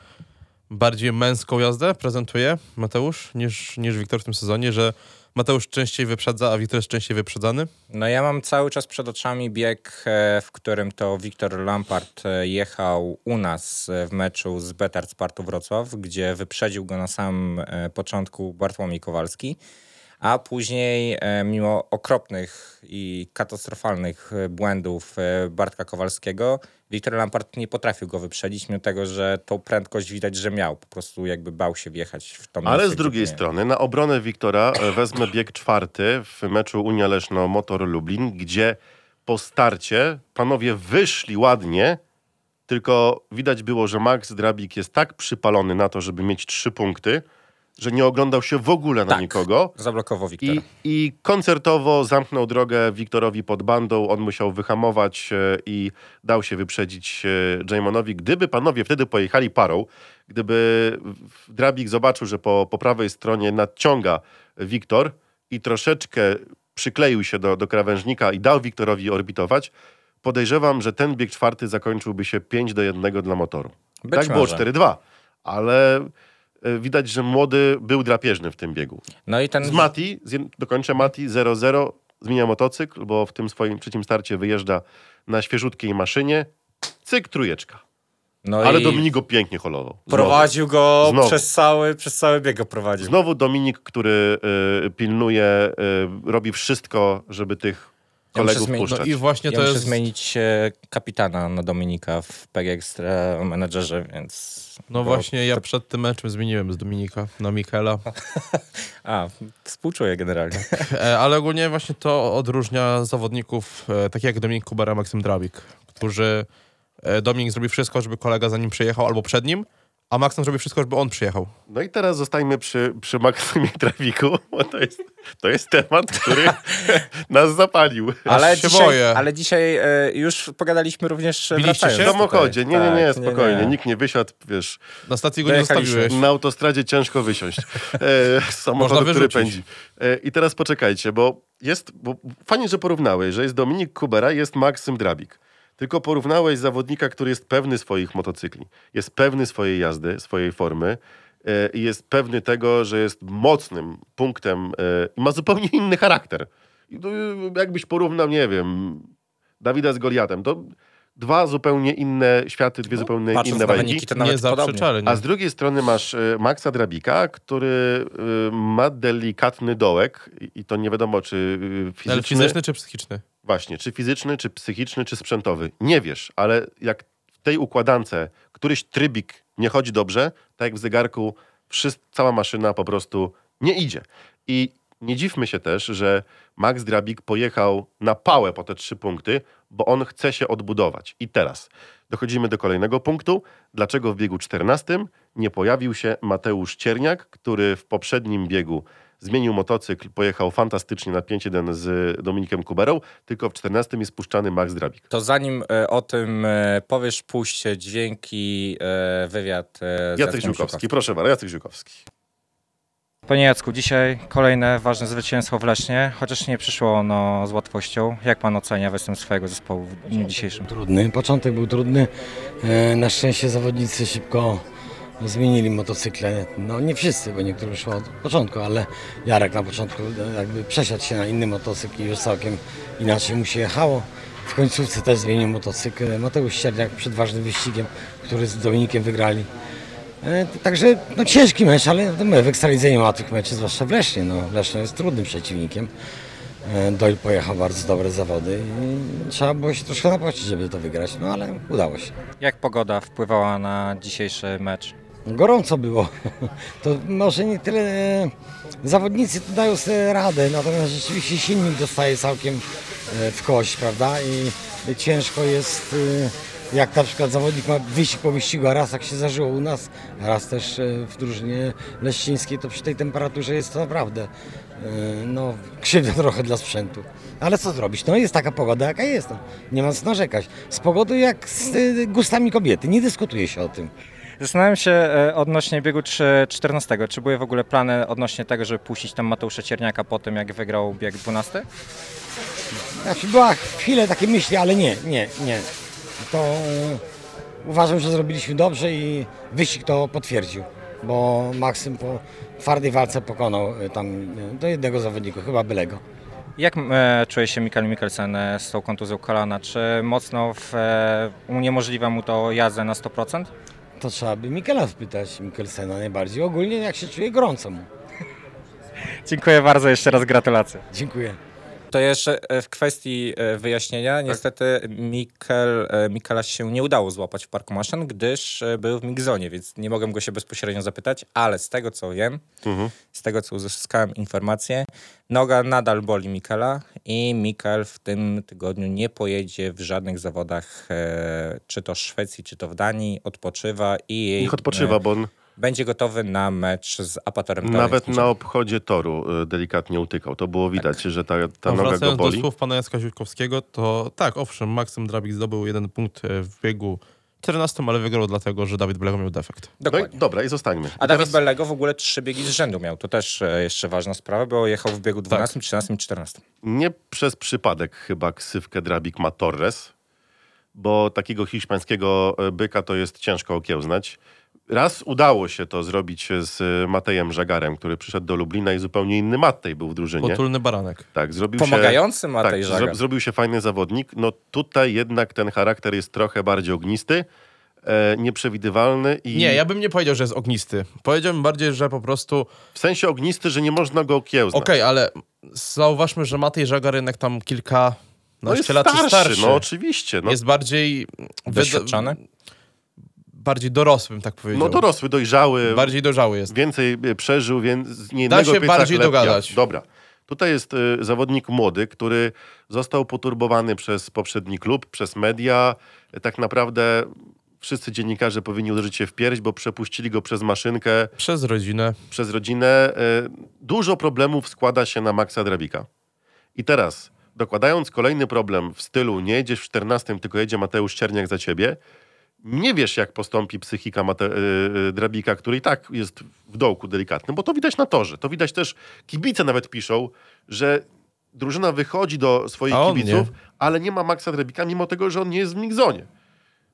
bardziej męską jazdę prezentuje Mateusz niż, niż Wiktor w tym sezonie, że Mateusz częściej wyprzedza, a Wiktor jest częściej wyprzedzany. No ja mam cały czas przed oczami bieg, e, w którym to Wiktor Lampard e, jechał u nas e, w meczu z Betard Spartu Wrocław, gdzie wyprzedził go na samym początku Bartłomiej Kowalski, a później e, mimo okropnych i katastrofalnych e, błędów e, Bartka Kowalskiego, Wiktor Lampard nie potrafił go wyprzedzić, mimo tego, że tą prędkość widać, że miał. Po prostu jakby bał się wjechać w to miejsce. Ale z drugiej strony, na obronę Wiktora wezmę bieg czwarty w meczu Unia Leszno Motor Lublin, gdzie po starcie panowie wyszli ładnie, tylko widać było, że Max Drabik jest tak przypalony na to, żeby mieć trzy punkty, że nie oglądał się w ogóle na Tak. nikogo. Zablokował Wiktora. I, I koncertowo zamknął drogę Wiktorowi pod bandą. On musiał wyhamować e, i dał się wyprzedzić e, Jamonowi. Gdyby panowie wtedy pojechali parą, gdyby Drabik zobaczył, że po, po prawej stronie nadciąga Wiktor i troszeczkę przykleił się do, do krawężnika i dał Wiktorowi orbitować, podejrzewam, że ten bieg czwarty zakończyłby się 5 do 1 dla motoru. Być tak było może. 4-2, ale widać, że młody był drapieżny w tym biegu. No i ten Z Mati, z, dokończę Mati 0-0, zmienia motocykl, bo w tym swoim trzecim starcie wyjeżdża na świeżutkiej maszynie. Cyk, trójeczka. no Ale Dominik go pięknie holował. Znowu. prowadził go Znowu. przez cały, przez cały bieg go prowadził. Znowu Dominik, który y, pilnuje, y, robi wszystko, żeby tych Ja kolegów zmienić- No puszczać. i właśnie Ja to muszę jest... zmienić e, kapitana na Dominika w PG Extra Managerze, więc... No bo- właśnie, ja przed tym meczem zmieniłem z Dominika na Mikela. A, współczuję generalnie. E, Ale ogólnie właśnie to odróżnia zawodników e, takich jak Dominik Kubera, Maksym Drabik, którzy Dominik zrobi wszystko, żeby kolega za nim przyjechał albo przed nim, a Maksym zrobi wszystko, żeby on przyjechał. No i teraz zostajmy przy, przy Maksymie Trawiku, bo to jest, to jest temat, który nas zapalił. Ale się dzisiaj, boję. ale dzisiaj e, już pogadaliśmy również e, Biliście wracając się? W samochodzie, nie, nie, nie, Tak, spokojnie, nikt nie wysiadł, wiesz, Na stacji go nie Dojechaliśmy. zostawiłeś. Na autostradzie ciężko wysiąść e, z samochodu, Można który wyrzucić. pędzi. E, I teraz poczekajcie, bo jest, bo fajnie, że porównałeś, że jest Dominik Kubera, jest Maksym Drabik. Tylko porównałeś zawodnika, który jest pewny swoich motocykli, jest pewny swojej jazdy, swojej formy e, i jest pewny tego, że jest mocnym punktem e, i ma zupełnie inny charakter. I to, e, jakbyś porównał, nie wiem, Dawida z Goliatem, to dwa zupełnie inne światy, dwie zupełnie Patrząc inne na bajki. wyniki, to Nie nawet zaprzeczalnie. A z drugiej strony masz Maxa Drabika, który ma delikatny dołek i- to nie wiadomo, czy fizyczny, Ale fizyczny czy psychiczny? Właśnie, czy fizyczny, czy psychiczny, czy sprzętowy. Nie wiesz, ale jak w tej układance któryś trybik nie chodzi dobrze, tak jak w zegarku, cała maszyna po prostu nie idzie. I nie dziwmy się też, że Max Drabik pojechał na pałę po te trzy punkty, bo on chce się odbudować. I teraz dochodzimy do kolejnego punktu. Dlaczego w biegu 14 nie pojawił się Mateusz Cierniak, który w poprzednim biegu zmienił motocykl, pojechał fantastycznie na 5-1 z Dominikiem Kuberą, tylko w 14 jest puszczany Max Drabik. To zanim e, o tym e, powiesz, puśćcie dźwięki, e, wywiad e, z Jacek Ziółkowski, proszę bardzo, Jacek Ziółkowski. Panie Jacku, dzisiaj kolejne ważne zwycięstwo w Lesznie, chociaż nie przyszło ono z łatwością. Jak pan ocenia występ swojego zespołu w dniu dzisiejszym? Trudny. Początek był trudny. Na szczęście zawodnicy szybko zmienili motocykle. No nie wszyscy, bo niektórzy szło od początku, ale Jarek na początku e, jakby przesiadł się na inny motocykl i już całkiem inaczej mu się jechało. W końcówce też zmienił motocykl. Mateusz Sierniak przed ważnym wyścigiem, który z Dominikiem wygrali. E, Także no, ciężki mecz, ale no, my w Ekstralidze nie ma tych meczy, zwłaszcza w Lesznie. No, Leszno jest trudnym przeciwnikiem. E, Doyle pojechał bardzo dobre zawody i trzeba było się troszkę napocić, żeby to wygrać, no ale udało się. Jak pogoda wpływała na dzisiejszy mecz? Gorąco było. To może nie tyle e, zawodnicy tu dają sobie radę, natomiast rzeczywiście silnik dostaje całkiem e, w kość, prawda? I ciężko jest, e, jak na przykład zawodnik ma wyścig po wyścigu, a raz tak się zdarzyło u nas, raz też w drużynie leścińskiej, to przy tej temperaturze jest to naprawdę no, krzywda trochę dla sprzętu. Ale co zrobić? No jest taka pogoda, jaka jest. No. Nie ma co narzekać. Z pogodą jak z gustami kobiety. Nie dyskutuje się o tym. Zastanawiam się e, odnośnie biegu trze- 14. Czy były w ogóle plany odnośnie tego, żeby puścić tam Mateusza Cierniaka po tym, jak wygrał bieg 12? Znaczy była chwilę takie myśli, ale nie, nie, nie. To e, uważam, że zrobiliśmy dobrze i wyścig to potwierdził, bo Maksym po twardej walce pokonał e, tam do jednego zawodnika, chyba Bylego. Jak e, czuje się Mikael Mikkelsen z tą kontuzją kolana? Czy mocno w, e, uniemożliwia mu to jazdę na 100%? To trzeba by Mikela spytać, Mikkelsena najbardziej. Ogólnie jak się czuje, gorąco mu. Dziękuję bardzo, jeszcze raz gratulacje. Dziękuję. To jeszcze e, w kwestii e, wyjaśnienia, niestety Mikel, e, Mikela się nie udało złapać w parku maszyn, gdyż był w Migzonie, więc nie mogłem go się bezpośrednio zapytać, ale z tego co wiem, z tego co uzyskałem informację, noga nadal boli Mikela i Mikel w tym tygodniu nie pojedzie w żadnych zawodach, czy to w Szwecji, czy to w Danii, odpoczywa i jej... Niech odpoczywa, bo on Będzie gotowy na mecz z Apatorem. Nawet na obchodzie toru y, delikatnie utykał. To było widać, że ta, ta No, noga go wracając do boli. słów pana Jacka Ziutkowskiego, to tak, owszem, Maksym Drabik zdobył jeden punkt e, w biegu 14, ale wygrał dlatego, że Dawid Blego miał defekt. No i, Dokładnie. dobra, i zostańmy. A I Dawid teraz- Bellego w ogóle trzy biegi z rzędu miał. To też e, jeszcze ważna sprawa, bo jechał w biegu 12, 13 i 14. Nie przez przypadek chyba ksywkę Drabik ma Torres, bo takiego hiszpańskiego e, byka to jest ciężko okiełznać. Raz udało się to zrobić z e, Matejem Żagarem, który przyszedł do Lublina i zupełnie inny Matej był w drużynie. Potulny baranek. Tak, zrobił się... Pomagający Matej tak, Żagar. zro, zrobił się fajny zawodnik. No tutaj jednak ten charakter jest trochę bardziej ognisty, e, nieprzewidywalny i Nie, ja bym nie powiedział, że jest ognisty. Powiedziałbym bardziej, że po prostu w sensie ognisty, że nie można go okiełznać. Okej, ale zauważmy, że Matej Żagar jednak tam kilka no jest lat starszy, starszy. no oczywiście. No, Jest bardziej... Doświadczony? Bardziej dorosły, bym tak powiedział. no dorosły, dojrzały, Bardziej dojrzały jest. więcej e, przeżył, więc nie Da się bardziej dogadać. Dobra. Tutaj jest e, zawodnik młody, który został poturbowany przez poprzedni klub, przez media. E, Tak naprawdę wszyscy dziennikarze powinni uderzyć się w pierś, bo przepuścili go przez maszynkę, Przez rodzinę. przez rodzinę. E, Dużo problemów składa się na Maxa Drabika. I teraz, dokładając kolejny problem w stylu nie jedziesz w 14, tylko jedzie Mateusz Czerniak za ciebie, nie wiesz, jak postąpi psychika Mate- e, Drabika, który i tak jest w dołku delikatnym, bo to widać na torze. To widać też, kibice nawet piszą, że drużyna wychodzi do swoich kibiców, nie. ale nie ma Maxa Drabika, mimo tego, że on nie jest w Migzonie.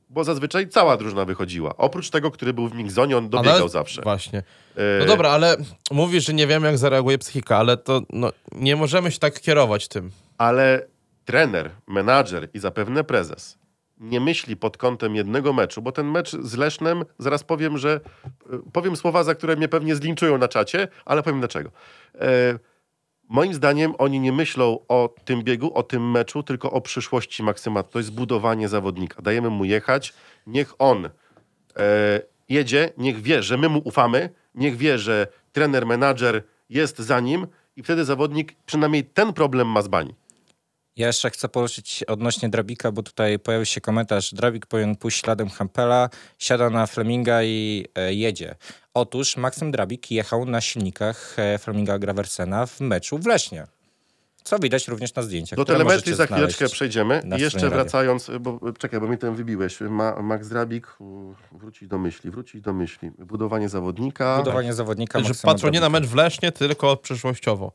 Bo zazwyczaj cała drużyna wychodziła. Oprócz tego, który był w Migzonie, on dobiegał Ale- zawsze. Właśnie. E, No dobra, ale mówisz, że nie wiem, jak zareaguje psychika, ale to no, nie możemy się tak kierować tym. ale trener, menadżer i zapewne prezes nie myśli pod kątem jednego meczu, bo ten mecz z Lesznem, zaraz powiem, że e, powiem słowa, za które mnie pewnie zlinczują na czacie, ale powiem dlaczego. E, moim zdaniem oni nie myślą o tym biegu, o tym meczu, tylko o przyszłości Maksyma. To jest budowanie zawodnika. Dajemy mu jechać, niech on e, jedzie, niech wie, że my mu ufamy, niech wie, że trener, menadżer jest za nim i wtedy zawodnik przynajmniej ten problem ma z bani. Ja jeszcze chcę poruszyć odnośnie Drabika, bo tutaj pojawił się komentarz. Drabik powinien pójść śladem Hampela, siada na Fleminga i e, jedzie. Otóż Maksym Drabik jechał na silnikach e, Fleminga Graversena w meczu w Leśnie. Co widać również na zdjęciach, Do które telemetrii za chwileczkę przejdziemy. I jeszcze radia. wracając, bo czekaj, bo mi ten wybiłeś. Ma, Max Drabik, wrócić do myśli, wrócić do myśli. Budowanie zawodnika. Budowanie zawodnika że patrzą nie na mecz w Lesznie, tylko przyszłościowo.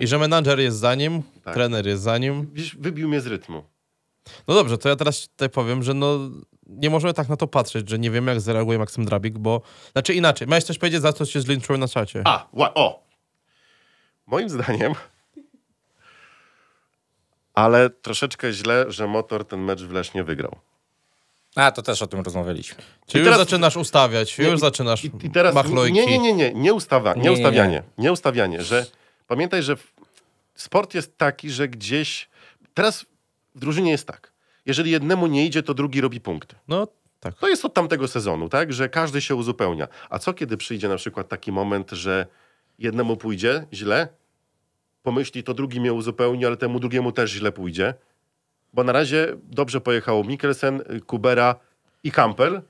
I że menadżer jest za nim, Tak. trener jest za nim. Widzisz, wybił mnie z rytmu. No dobrze, to ja teraz tutaj powiem, że no nie możemy tak na to patrzeć, że nie wiemy, jak zareaguje Maksym Drabik, bo... Znaczy inaczej, miałeś coś powiedzieć, za co się zlinczują na czacie. A, o! Moim zdaniem, ale troszeczkę źle, że motor ten mecz w Lesznie wygrał. A, to też o tym rozmawialiśmy. Czyli I już teraz- zaczynasz ustawiać, już i- zaczynasz I, i teraz machlojki. nie, nie, nie, nie, nie, ustawa, nie, Nie, nie, nie. ustawianie, nie ustawianie, że pamiętaj, że sport jest taki, że gdzieś teraz w drużynie jest tak. Jeżeli jednemu nie idzie, to drugi robi punkty. No tak. To jest od tamtego sezonu, tak? Że każdy się uzupełnia. A co kiedy przyjdzie na przykład taki moment, że jednemu pójdzie źle, pomyśli, to drugi mnie uzupełni, ale temu drugiemu też źle pójdzie. Bo na razie dobrze pojechało Mikkelsen, Kubera i Hampel.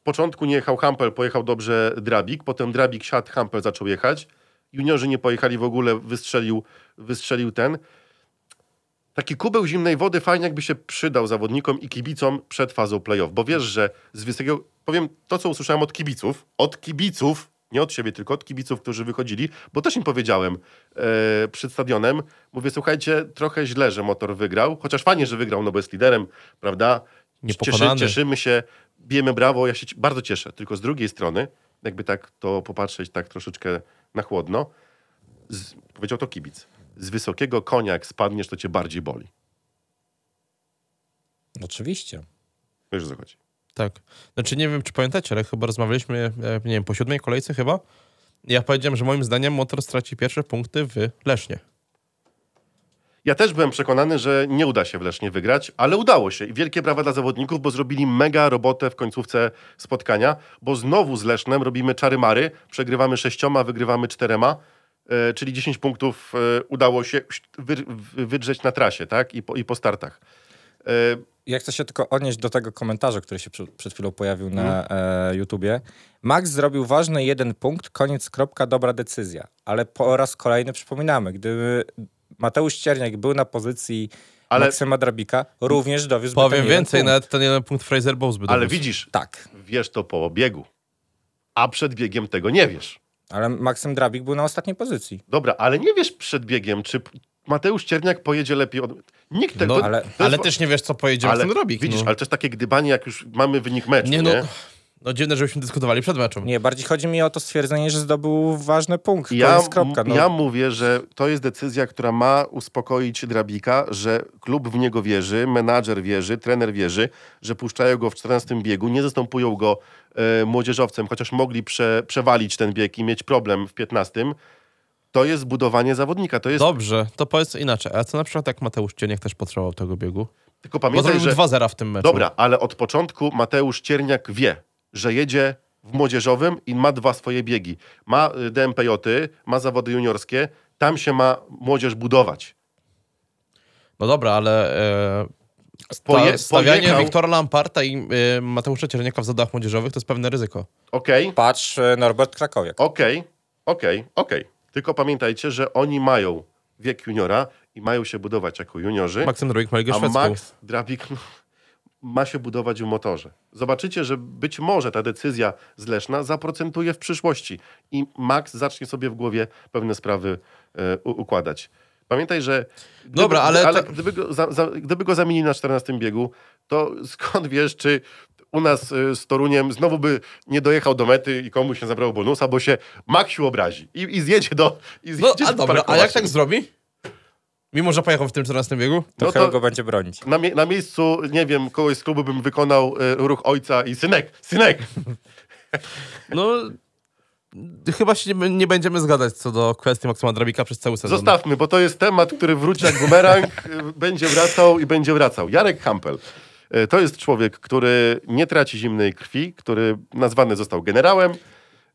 W początku nie jechał Hampel, pojechał dobrze Drabik, potem Drabik siadł, Hampel zaczął jechać. Juniorzy nie pojechali w ogóle, wystrzelił, wystrzelił ten. Taki kubeł zimnej wody fajnie jakby się przydał zawodnikom i kibicom przed fazą playoff, bo wiesz, że z wysokiego, powiem to, co usłyszałem od kibiców, od kibiców, nie od siebie, tylko od kibiców, którzy wychodzili, bo też im powiedziałem e, przed stadionem, mówię, słuchajcie, trochę źle, że motor wygrał, chociaż fajnie, że wygrał, no bo jest liderem, prawda? Niepokonany. cieszymy się, bijemy brawo, ja się bardzo cieszę, tylko z drugiej strony, jakby tak to popatrzeć tak troszeczkę na chłodno, z, powiedział to kibic, z wysokiego konia jak spadniesz, to cię bardziej boli. Oczywiście. Wiesz, o co chodzi. Tak. Znaczy nie wiem, czy pamiętacie, ale chyba rozmawialiśmy, e, nie wiem, po siódmej kolejce chyba. Ja powiedziałem, że moim zdaniem motor straci pierwsze punkty w Lesznie. Ja też byłem przekonany, że nie uda się w Lesznie wygrać, ale udało się. I wielkie brawa dla zawodników, bo zrobili mega robotę w końcówce spotkania, bo znowu z Lesznem robimy czary-mary, przegrywamy sześcioma, wygrywamy czterema, e, czyli 10 punktów e, udało się wy, wy- wydrzeć na trasie, tak? I po, I po startach. E, Ja chcę się tylko odnieść do tego komentarza, który się przed, przed chwilą pojawił na e, YouTubie. Max zrobił ważny jeden punkt, koniec, kropka, dobra decyzja. Ale po raz kolejny przypominamy, gdyby Mateusz Cierniak był na pozycji Ale- Maksyma Drabika, również dowiózł Powiem więcej, punkt. nawet ten jeden punkt Fraser Bowes by ale dowiózł. widzisz, Tak, wiesz to po biegu, a przed biegiem tego nie wiesz. ale Maksym Drabik był na ostatniej pozycji. Dobra, ale nie wiesz przed biegiem, czy Mateusz Cierniak pojedzie lepiej od... Nikt tego... No, ale- Ale też nie wiesz, co pojedzie ale Maxim Drabik. Widzisz, no. ale to jest takie gdybanie, jak już mamy wynik meczu, Nie nie? No, dziwne, żebyśmy dyskutowali przed meczem. Nie, bardziej chodzi mi o to stwierdzenie, że zdobył ważny punkt. Ja, koniec, kropka. No. ja mówię, że to jest decyzja, która ma uspokoić Drabika, że klub w niego wierzy, menadżer wierzy, trener wierzy, że puszczają go w 14 biegu, nie zastępują go e, młodzieżowcem, chociaż mogli prze, przewalić ten bieg i mieć problem w 15. To jest budowanie zawodnika. To jest. Dobrze, to powiedz inaczej. A co na przykład jak Mateusz Cieniek też potrzebował tego biegu? Tylko Bo pamiętaj, zrobił że. 2-0 w tym meczu. Dobra, ale od początku Mateusz Cierniak wie, że jedzie w młodzieżowym i ma dwa swoje biegi. Ma y, DMPJ, ma zawody juniorskie, tam się ma młodzież budować. No dobra, ale e, sta, Poje- stawianie pojechał- Wiktora Lamparta i e, Mateusza Cierniaka w zadach młodzieżowych to jest pewne ryzyko. Okej, Patrz, e, Norbert Krakowiak. okej, okej, okej. Tylko pamiętajcie, że oni mają wiek juniora i mają się budować jako juniorzy, Maksym Drabik ma ligę a szwedzką. Max Drabik ma się budować w motorze. Zobaczycie, że być może ta decyzja z Leszna zaprocentuje w przyszłości i Max zacznie sobie w głowie pewne sprawy u- układać. Pamiętaj, że gdyby, Dobra, ale ale to- gdyby, go, za, za, gdyby go zamienili na 14 biegu, to skąd wiesz, czy u nas e, z Toruniem znowu by nie dojechał do mety i komuś nie zabrało bonusa, bo się Maxiu obrazi i, i zjedzie do... I No, zjedzie a do dobra, a jak tak zrobi? Mimo, że pojechał w tym 14 biegu? To no to- go będzie bronić. Na, mie- na miejscu, nie wiem, kogoś z klubu bym wykonał e, ruch ojca i synek, synek. No, chyba się nie, nie będziemy zgadać co do kwestii Maksyma Drabika przez cały sezon. Zostawmy, bo to jest temat, który wróci jak bumerang, e, będzie wracał i będzie wracał. Jarek Hampel. e, To jest człowiek, który nie traci zimnej krwi, który nazwany został generałem.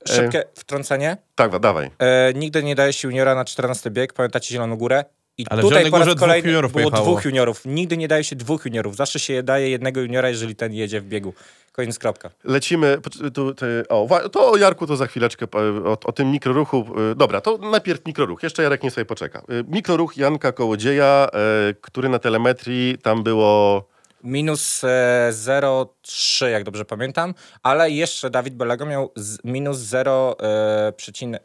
Szybkie wtrącenie. Tak, dawaj. E, nigdy nie daje się juniora na 14 bieg, pamiętacie Zieloną Górę? I Ale tutaj po raz Górze dwóch kolejny juniorów było pojechało. dwóch juniorów. Nigdy nie daje się dwóch juniorów. Zawsze się daje jednego juniora, jeżeli ten jedzie w biegu. Koniec, kropka. Lecimy. Tu, tu, o, to o Jarku to za chwileczkę, e, o, o tym mikroruchu. e, Dobra, to najpierw mikroruch. Jeszcze Jarek nie sobie poczeka. E, Mikroruch Janka Kołodzieja, który na telemetrii tam było... Minus e, 0,3, jak dobrze pamiętam, ale jeszcze Dawid Belego miał z, minus 0, e, przecin,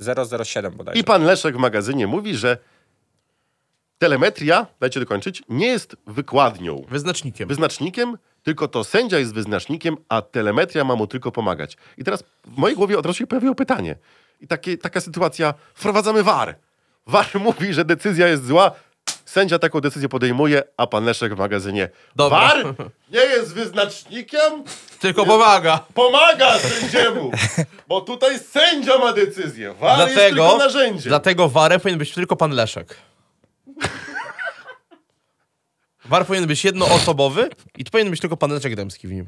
0,07 bodajże. I pan Leszek w magazynie mówi, że telemetria, dajcie dokończyć, nie jest wykładnią, Wyznacznikiem. wyznacznikiem, tylko to sędzia jest wyznacznikiem, a telemetria ma mu tylko pomagać. I teraz w mojej głowie od razu się pojawiło pytanie. I takie, taka sytuacja, wprowadzamy VAR. VAR mówi, że decyzja jest zła, sędzia taką decyzję podejmuje, a pan Leszek w magazynie. Dobra. VAR nie jest wyznacznikiem, Tylko pomaga. pomaga sędziemu, bo tutaj sędzia ma decyzję. VAR jest Dlatego, tylko narzędziem. dlatego warem powinien być tylko pan Leszek. War powinien być jednoosobowy i to powinien być tylko pan Leszek Dębski w nim.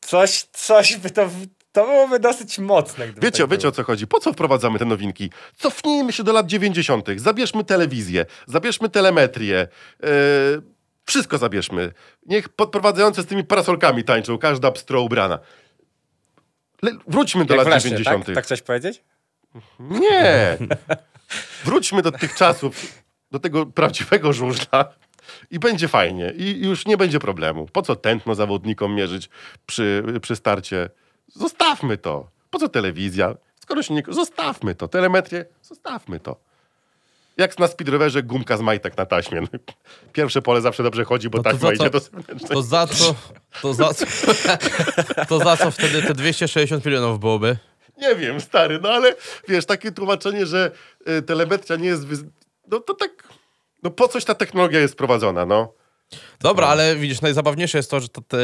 Coś, coś by to... To byłoby dosyć mocne. Gdyby Wiecie, tak wiecie o co chodzi? Po co wprowadzamy te nowinki? Cofnijmy się do lat 90., zabierzmy telewizję, zabierzmy telemetrię, yy, wszystko zabierzmy. Niech podprowadzający z tymi parasolkami tańczą, każda pstro ubrana. Le, wróćmy do Jak lat Lesznie, 90. tak? tak chcesz powiedzieć? Nie! Wróćmy do tych czasów, do tego prawdziwego żużla i będzie fajnie. I już nie będzie problemu. Po co tętno zawodnikom mierzyć przy, przy starcie? Zostawmy to. Po co telewizja? Skoro się nie... Zostawmy to. Telemetrię? Zostawmy to. Jak na speedrowerze gumka z majtek na taśmie. Pierwsze pole zawsze dobrze chodzi, bo No za idzie co- do zewnętrznej. To za co, to za co, to za co wtedy te 260 milionów byłoby? Nie wiem, stary, no ale wiesz, takie tłumaczenie, że y, telemetria nie jest... Wyz... No to tak... No po coś ta technologia jest prowadzona, no. Dobra, ale widzisz, najzabawniejsze jest to, że ta te,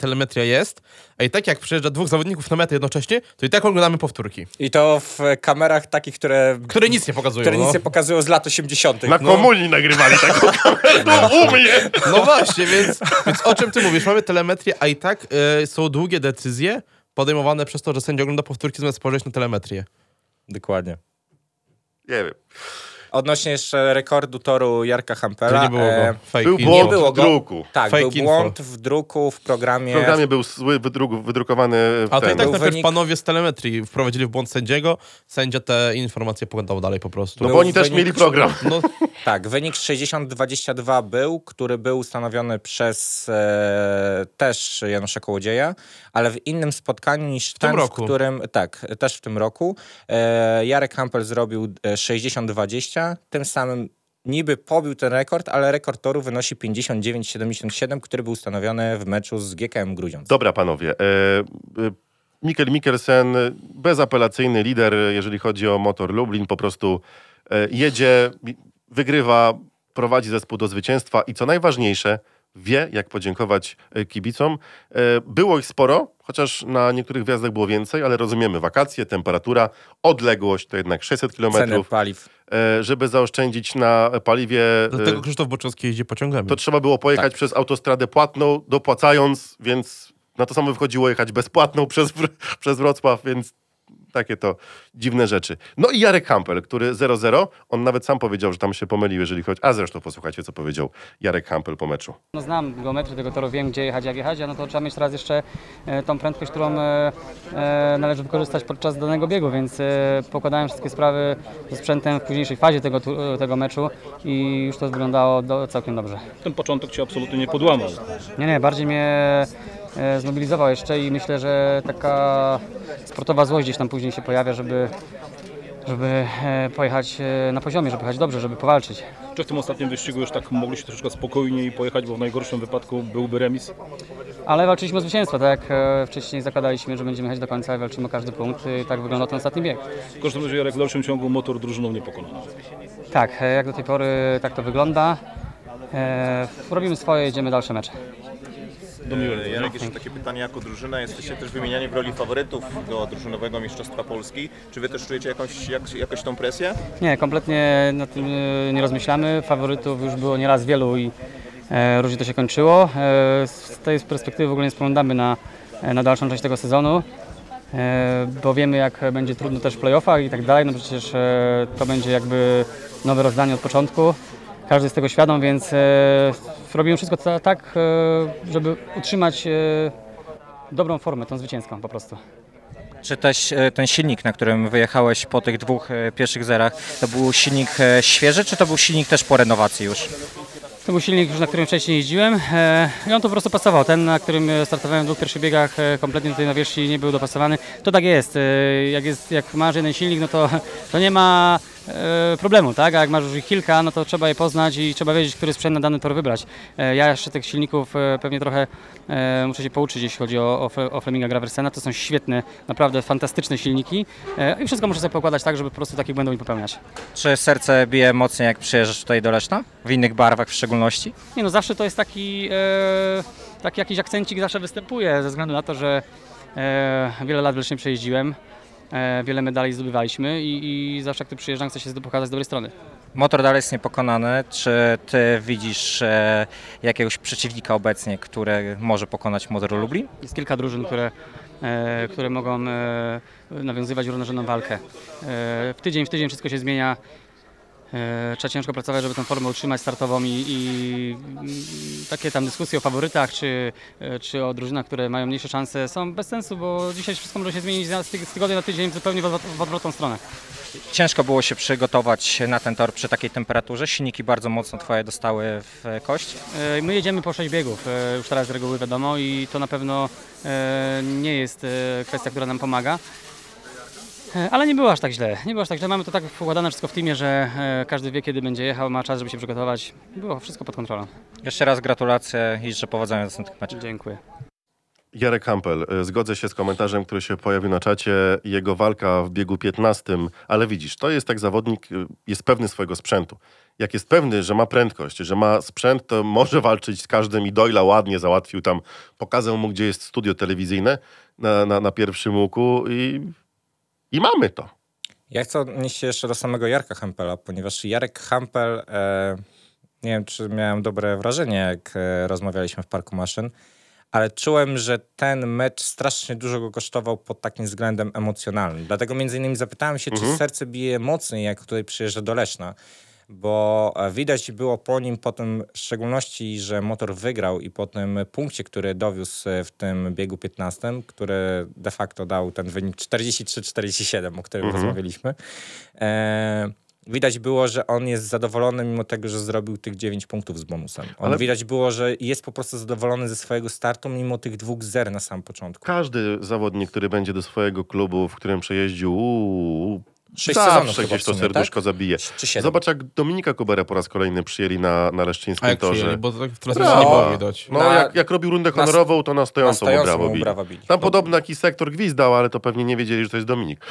telemetria jest, a i tak jak przyjeżdża dwóch zawodników na metę jednocześnie, to i tak oglądamy powtórki, I to w kamerach takich, które, które nic nie pokazują. które nic no. nie pokazują z lat 80. Na No. komunii nagrywali taką kamerę, to u mnie. No właśnie, więc, więc o czym ty mówisz? Mamy telemetrię, a i tak e, są długie decyzje podejmowane przez to, że sędzia ogląda powtórki zamiast spojrzeć na telemetrię. Dokładnie. Nie wiem. Odnośnie jeszcze rekordu toru Jarka Hampera. To nie było go. E, był info. błąd było w druku. Tak, Fake był info. błąd w druku w programie. W programie był zły wydruk, wydrukowany w A to i tak najpierw wynik... panowie z telemetrii wprowadzili w błąd sędziego, sędzia te informacje pogłębał dalej po prostu. No był bo oni też wynik... mieli program. No. tak, wynik 60-22 był, który był ustanowiony przez e, też Janusza Kołodzieja, ale w innym spotkaniu niż w ten, tym roku. w którym... Tak, też w tym roku. E, Jarek Hamper zrobił e, 60-20, tym samym niby pobił ten rekord, ale rekord toru wynosi 59,77, który był ustanowiony w meczu z GKM Grudziądz. Dobra, panowie. E, e, Mikkel Mikkelsen, bezapelacyjny lider, jeżeli chodzi o motor Lublin, po prostu e, jedzie, wygrywa, prowadzi zespół do zwycięstwa i co najważniejsze, wie jak podziękować kibicom. Było ich sporo, chociaż na niektórych wjazdach było więcej, ale rozumiemy wakacje, temperatura, odległość to jednak 600 km. Ceny paliw. E, Żeby zaoszczędzić na paliwie, e, dlatego Krzysztof Boczowski jeździ pociągami. to trzeba było pojechać przez autostradę płatną, dopłacając, więc na to samo wychodziło jechać bezpłatną przez, przez Wrocław, więc takie to dziwne rzeczy. No i Jarek Hampel, który 0-0, on nawet sam powiedział, że tam się pomylił, jeżeli chodzi... A zresztą posłuchajcie, co powiedział Jarek Hampel po meczu. No znam geometrię tego toru, wiem gdzie jechać, jak jechać, a no to trzeba mieć teraz jeszcze e, tą prędkość, którą e, e, należy wykorzystać podczas danego biegu, więc e, pokładałem wszystkie sprawy ze sprzętem w późniejszej fazie tego, tu- e, tego meczu i już to wyglądało do, całkiem dobrze. ten początek cię absolutnie nie podłamał. Nie, nie, bardziej mnie zmobilizował jeszcze i myślę, że taka sportowa złość gdzieś tam później się pojawia, żeby, żeby e, pojechać e, na poziomie, żeby pojechać dobrze, żeby powalczyć. Czy w tym ostatnim wyścigu już tak mogliście troszeczkę spokojniej pojechać, bo w najgorszym wypadku byłby remis? Ale walczyliśmy o zwycięstwo, tak jak e, wcześniej zakładaliśmy, że będziemy jechać do końca i walczymy o każdy punkt. I tak wyglądał ten ostatni bieg. W każdym razie Jarek w dalszym ciągu motor drużyną nie pokonany. Tak, e, jak do tej pory tak to wygląda. E, robimy swoje, jedziemy dalsze mecze. Do miłego. E, Jarek, jeszcze takie pytanie, jako drużyna jesteście też wymieniani w roli faworytów do drużynowego Mistrzostwa Polski. Czy wy też czujecie jakąś, jak, jakoś tą presję? Nie, kompletnie nad tym e, nie rozmyślamy. Faworytów już było nieraz wielu i e, różnie to się kończyło. E, z tej perspektywy w ogóle nie spoglądamy na, e, na dalszą część tego sezonu. E, bo wiemy jak będzie trudno też w playoffach i tak dalej, no przecież e, to będzie jakby nowe rozdanie od początku. Każdy jest tego świadom, więc e, robimy wszystko ta- tak, e, żeby utrzymać e, dobrą formę, tą zwycięską po prostu. Czy też ten silnik, na którym wyjechałeś po tych dwóch pierwszych zerach, to był silnik świeży, czy to był silnik też po renowacji już? To był silnik, już na którym wcześniej jeździłem i on tu po prostu pasował. Ten, na którym startowałem w dwóch pierwszych biegach, kompletnie do tej nawierzchni nie był dopasowany. To tak jest. Jak, jest jak masz jeden silnik, no to, to nie ma problemu, tak? A jak masz już ich kilka, no to trzeba je poznać i trzeba wiedzieć, który sprzęt na dany tor wybrać. E, ja jeszcze tych silników e, pewnie trochę e, muszę się pouczyć, jeśli chodzi o, o, Fle- o Fleminga Graversena. To są świetne, naprawdę fantastyczne silniki e, i wszystko muszę sobie pokładać tak, żeby po prostu takich błędów nie popełniać. Czy serce bije mocniej, jak przyjeżdżasz tutaj do Leszna? W innych barwach w szczególności? Nie no, zawsze to jest taki, e, taki jakiś akcencik zawsze występuje, ze względu na to, że e, wiele lat w Lesznie przejeździłem, e, wiele medali zdobywaliśmy i, i zawsze jak tu przyjeżdżam, chcę się pokazać z dobrej strony. Motor dalej jest niepokonany. Czy ty widzisz e, jakiegoś przeciwnika obecnie, który może pokonać motor Lublin? Jest kilka drużyn, które, e, które mogą e, nawiązywać równorzędną walkę. E, w tydzień w tydzień wszystko się zmienia. E, trzeba ciężko pracować, żeby tę formę utrzymać startową i, i takie tam dyskusje o faworytach czy, e, czy o drużynach, które mają mniejsze szanse są bez sensu, bo dzisiaj wszystko może się zmienić z tyg- z tygodnia na tydzień zupełnie w, odwrot- w odwrotną stronę. Ciężko było się przygotować na ten tor przy takiej temperaturze. Silniki bardzo mocno twoje dostały w kość. E, My jedziemy po 6 biegów, już teraz z reguły wiadomo i to na pewno nie jest kwestia, która nam pomaga. E, Ale nie było aż tak źle. Nie było aż tak źle. Mamy to tak układane wszystko w teamie, że e, każdy wie kiedy będzie jechał, ma czas, żeby się przygotować. Było wszystko pod kontrolą. Jeszcze raz gratulacje i życzę powodzenia w następnych meczach. Dziękuję. Jarek Hampel, e, zgodzę się z komentarzem, który się pojawił na czacie, jego walka w biegu 15, ale widzisz, to jest tak zawodnik, jest pewny swojego sprzętu. Jak jest pewny, że ma prędkość, że ma sprzęt, to może walczyć z każdym i Doyla ładnie załatwił tam, pokazał mu, gdzie jest studio telewizyjne na, na, na pierwszym łuku i, i mamy to. Ja chcę odnieść się jeszcze do samego Jarka Hampela, ponieważ Jarek Hampel, e, nie wiem czy miałem dobre wrażenie, jak e, rozmawialiśmy w Parku Maszyn, ale czułem, że ten mecz strasznie dużo go kosztował pod takim względem emocjonalnym. Dlatego między innymi zapytałem się, Mhm. czy serce bije mocniej, jak tutaj przyjeżdża do Leszna. Bo e, widać było po nim, po tym w szczególności, że motor wygrał i po tym punkcie, który dowiózł e, w tym biegu 15, który de facto dał ten wynik 43-47, o którym Mhm. rozmawialiśmy. E, widać było, że on jest zadowolony, mimo tego, że zrobił tych 9 punktów z bonusem. On Ale- widać było, że jest po prostu zadowolony ze swojego startu, mimo tych dwóch zer na sam początku. Każdy zawodnik, który będzie do swojego klubu, w którym przejeździł, Sześć sezonów zawsze chyba gdzieś to sumie, serduszko tak? zabije. Czy siedem? Zobacz, jak Dominika Kuberę po raz kolejny przyjęli na, na A leszczyńskim jak torze. przyjęli, bo tak w No, transmisji nie było widać. No, Na- jak, jak robił rundę na- honorową, to na stojącą, stojącą mu brawo mu bili. brawa bili. Tam podobno jakiś sektor gwizdał, ale to pewnie nie wiedzieli, że to jest Dominik.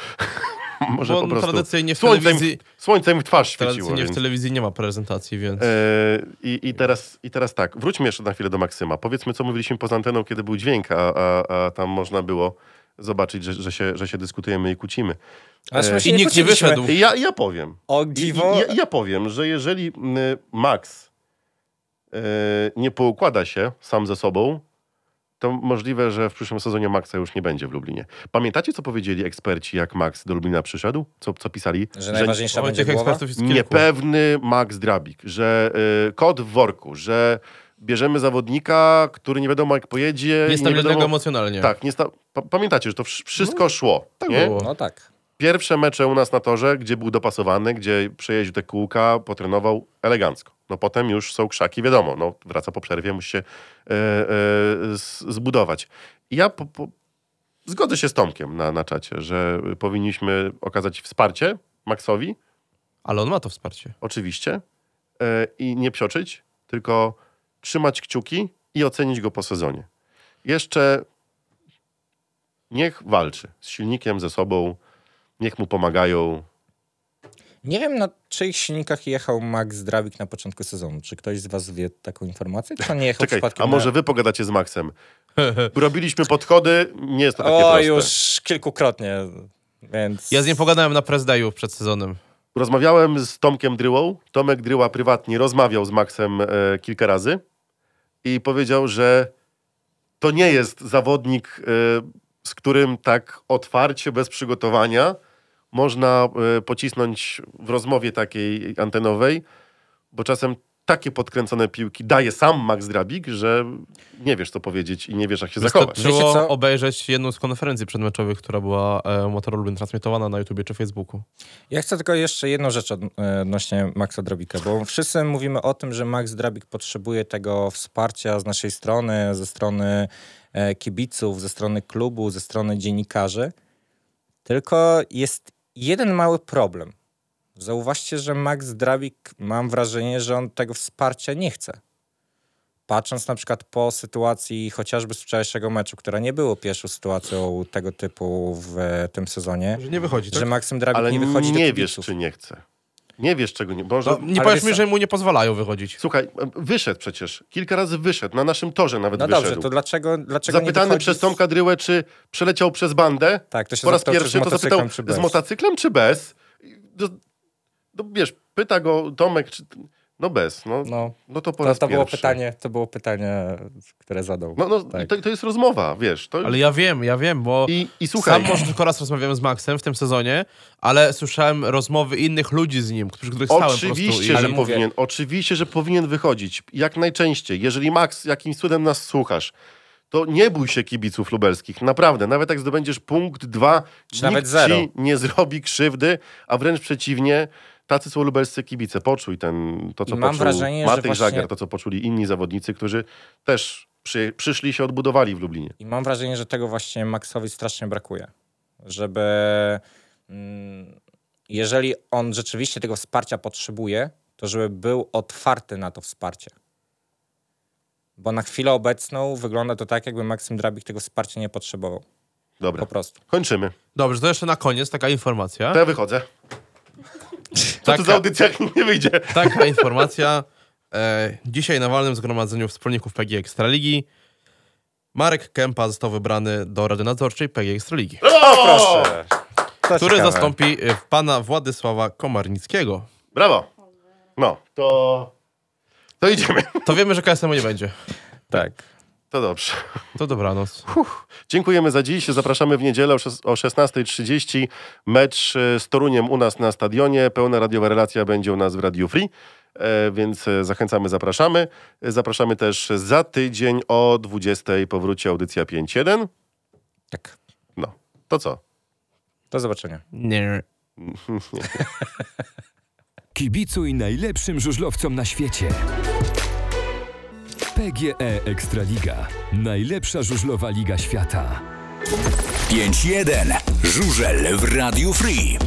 Może Bo po prostu tradycyjnie w słońce, im, telewizji, słońce im w twarz świeciło. tradycyjnie Więc... w telewizji nie ma prezentacji, więc... E, i, i, teraz, I teraz tak, wróćmy jeszcze na chwilę do Maksyma. Powiedzmy, co mówiliśmy poza anteną, kiedy był dźwięk, a, a, a tam można było zobaczyć, że, że, się, że się dyskutujemy i kłócimy. Aż E, I nikt nie wyszedł. I ja, ja powiem. O dziwo, ja, ja powiem, że jeżeli Max e, nie poukłada się sam ze sobą, to możliwe, że w przyszłym sezonie Maxa już nie będzie w Lublinie. Pamiętacie, co powiedzieli eksperci, jak Max do Lublina przyszedł? Co, co pisali? że najważniejsza Oj, będzie tych ekspertów jest kilku. niepewny Max Drabik, że y, kot w worku, że bierzemy zawodnika, który nie wiadomo jak pojedzie. i nie Niestabilnego wiadomo... emocjonalnie. Tak, nie sta... pa- pamiętacie, że to wsz- wszystko szło. tak nie? było. No tak. Pierwsze mecze u nas na torze, gdzie był dopasowany, gdzie przejeździł te kółka, potrenował elegancko. No potem już są krzaki, wiadomo, no wraca po przerwie, musi się e, e, zbudować. I ja po, po... zgodzę się z Tomkiem na, na czacie, że powinniśmy okazać wsparcie Maxowi, Ale on ma to wsparcie. oczywiście, e, i nie psioczyć, tylko trzymać kciuki i ocenić go po sezonie. Jeszcze niech walczy z silnikiem, ze sobą, niech mu pomagają. Nie wiem, na czyich silnikach jechał Max Drabik na początku sezonu. Czy ktoś z was wie taką informację? Czy on nie jechał Czekaj, przypadkiem a może na... wy pogadacie z Maxem? Robiliśmy podchody, nie jest to takie O, proste. już kilkukrotnie, więc... Ja z nim pogadałem na press dayu przed sezonem. Rozmawiałem z Tomkiem Dryłą. Tomek Dryła prywatnie rozmawiał z Maxem e, kilka razy i powiedział, że to nie jest zawodnik, e, z którym tak otwarcie, bez przygotowania można e, pocisnąć w rozmowie takiej antenowej, bo czasem takie podkręcone piłki daje sam Max Drabik, że nie wiesz co powiedzieć i nie wiesz jak się zachować. Co? obejrzeć jedną z konferencji przedmeczowych, która była e, Motor Lublin transmitowana na YouTubie czy Facebooku. Ja chcę tylko jeszcze jedną rzecz e, odnośnie Maxa Drabika, bo wszyscy mówimy o tym, że Max Drabik potrzebuje tego wsparcia z naszej strony, ze strony e, kibiców, ze strony klubu, ze strony dziennikarzy. Tylko jest jeden mały problem. Zauważcie, że Max Drabik, mam wrażenie, że on tego wsparcia nie chce. Patrząc na przykład po sytuacji chociażby z wczorajszego meczu, która nie było pierwszą sytuacją tego typu w tym sezonie, Że nie wychodzi, tak? że Maksym Drabik Ale nie wychodzi do nie kibiców. wiesz, czy nie chce. Nie wiesz, czego nie... Może... No, nie powiesz wiesz mi, że mu nie pozwalają wychodzić. Słuchaj, wyszedł przecież. Kilka razy wyszedł. Na naszym torze nawet No wyszedł. dobrze, to dlaczego, dlaczego nie Zapytany wychodzi przez Tomka Dryłę, czy przeleciał przez bandę. Tak, to się Po raz pierwszy z to zapytał, motocyklem, czy bez. z motocyklem czy bez? No, no wiesz, pyta go Tomek, czy... No bez, no, no, No, to po to, raz to było pierwszy. pytanie, to było pytanie, które zadał. No, no Tak. to, to jest rozmowa, wiesz. To... Ale ja wiem, ja wiem, bo I, I słuchaj, sam może tylko raz rozmawiałem z Maxem w tym sezonie, ale słyszałem rozmowy innych ludzi z nim, przy których stałem po prostu. Oczywiście, I... że mówię- powinien. Oczywiście, że powinien wychodzić. Jak najczęściej. Jeżeli Max jakimś cudem nas słuchasz, to nie bój się kibiców lubelskich. Naprawdę. Nawet jak zdobędziesz punkt, dwa, Czy nikt nawet zero. ci nie zrobi krzywdy, a wręcz przeciwnie, tacy są lubelscy kibice. Poczuj ten, to, co I mam poczuł wrażenie, że Matej właśnie- Żagier, to, co poczuli inni zawodnicy, którzy też przy, przyszli i się odbudowali w Lublinie. I mam wrażenie, że tego właśnie Maxowi strasznie brakuje. Żeby mm, jeżeli on rzeczywiście tego wsparcia potrzebuje, to żeby był otwarty na to wsparcie. Bo na chwilę obecną wygląda to tak, jakby Maksym Drabik tego wsparcia nie potrzebował. Dobra, Po prostu. kończymy. Dobrze, to jeszcze na koniec taka informacja. To ja wychodzę. Co Taka- tu za audycja, nie wyjdzie? Taka informacja. E, dzisiaj na walnym zgromadzeniu wspólników PG Ekstraligi Marek Kępa został wybrany do Rady Nadzorczej PG Ekstraligi, O, proszę! To który ciekawe. zastąpi e, pana Władysława Komarnickiego. Brawo. No, to... To idziemy. To wiemy, że KSM nie będzie. Tak. To dobrze. To dobranoc. Dziękujemy za dziś. Zapraszamy w niedzielę o szes- o 16.30. Mecz e, z Toruniem u nas na stadionie. Pełna radiowa relacja będzie u nas w Radio Free. E, Więc e, zachęcamy, zapraszamy. Zapraszamy też za tydzień o 20.00 powróci audycja 5.1. Tak. No, to co? Do zobaczenia. Nie. Kibicuj najlepszym żużlowcom na świecie. PGE Ekstraliga. Najlepsza żużlowa liga świata. 5-1. Żużel w Radiu Free.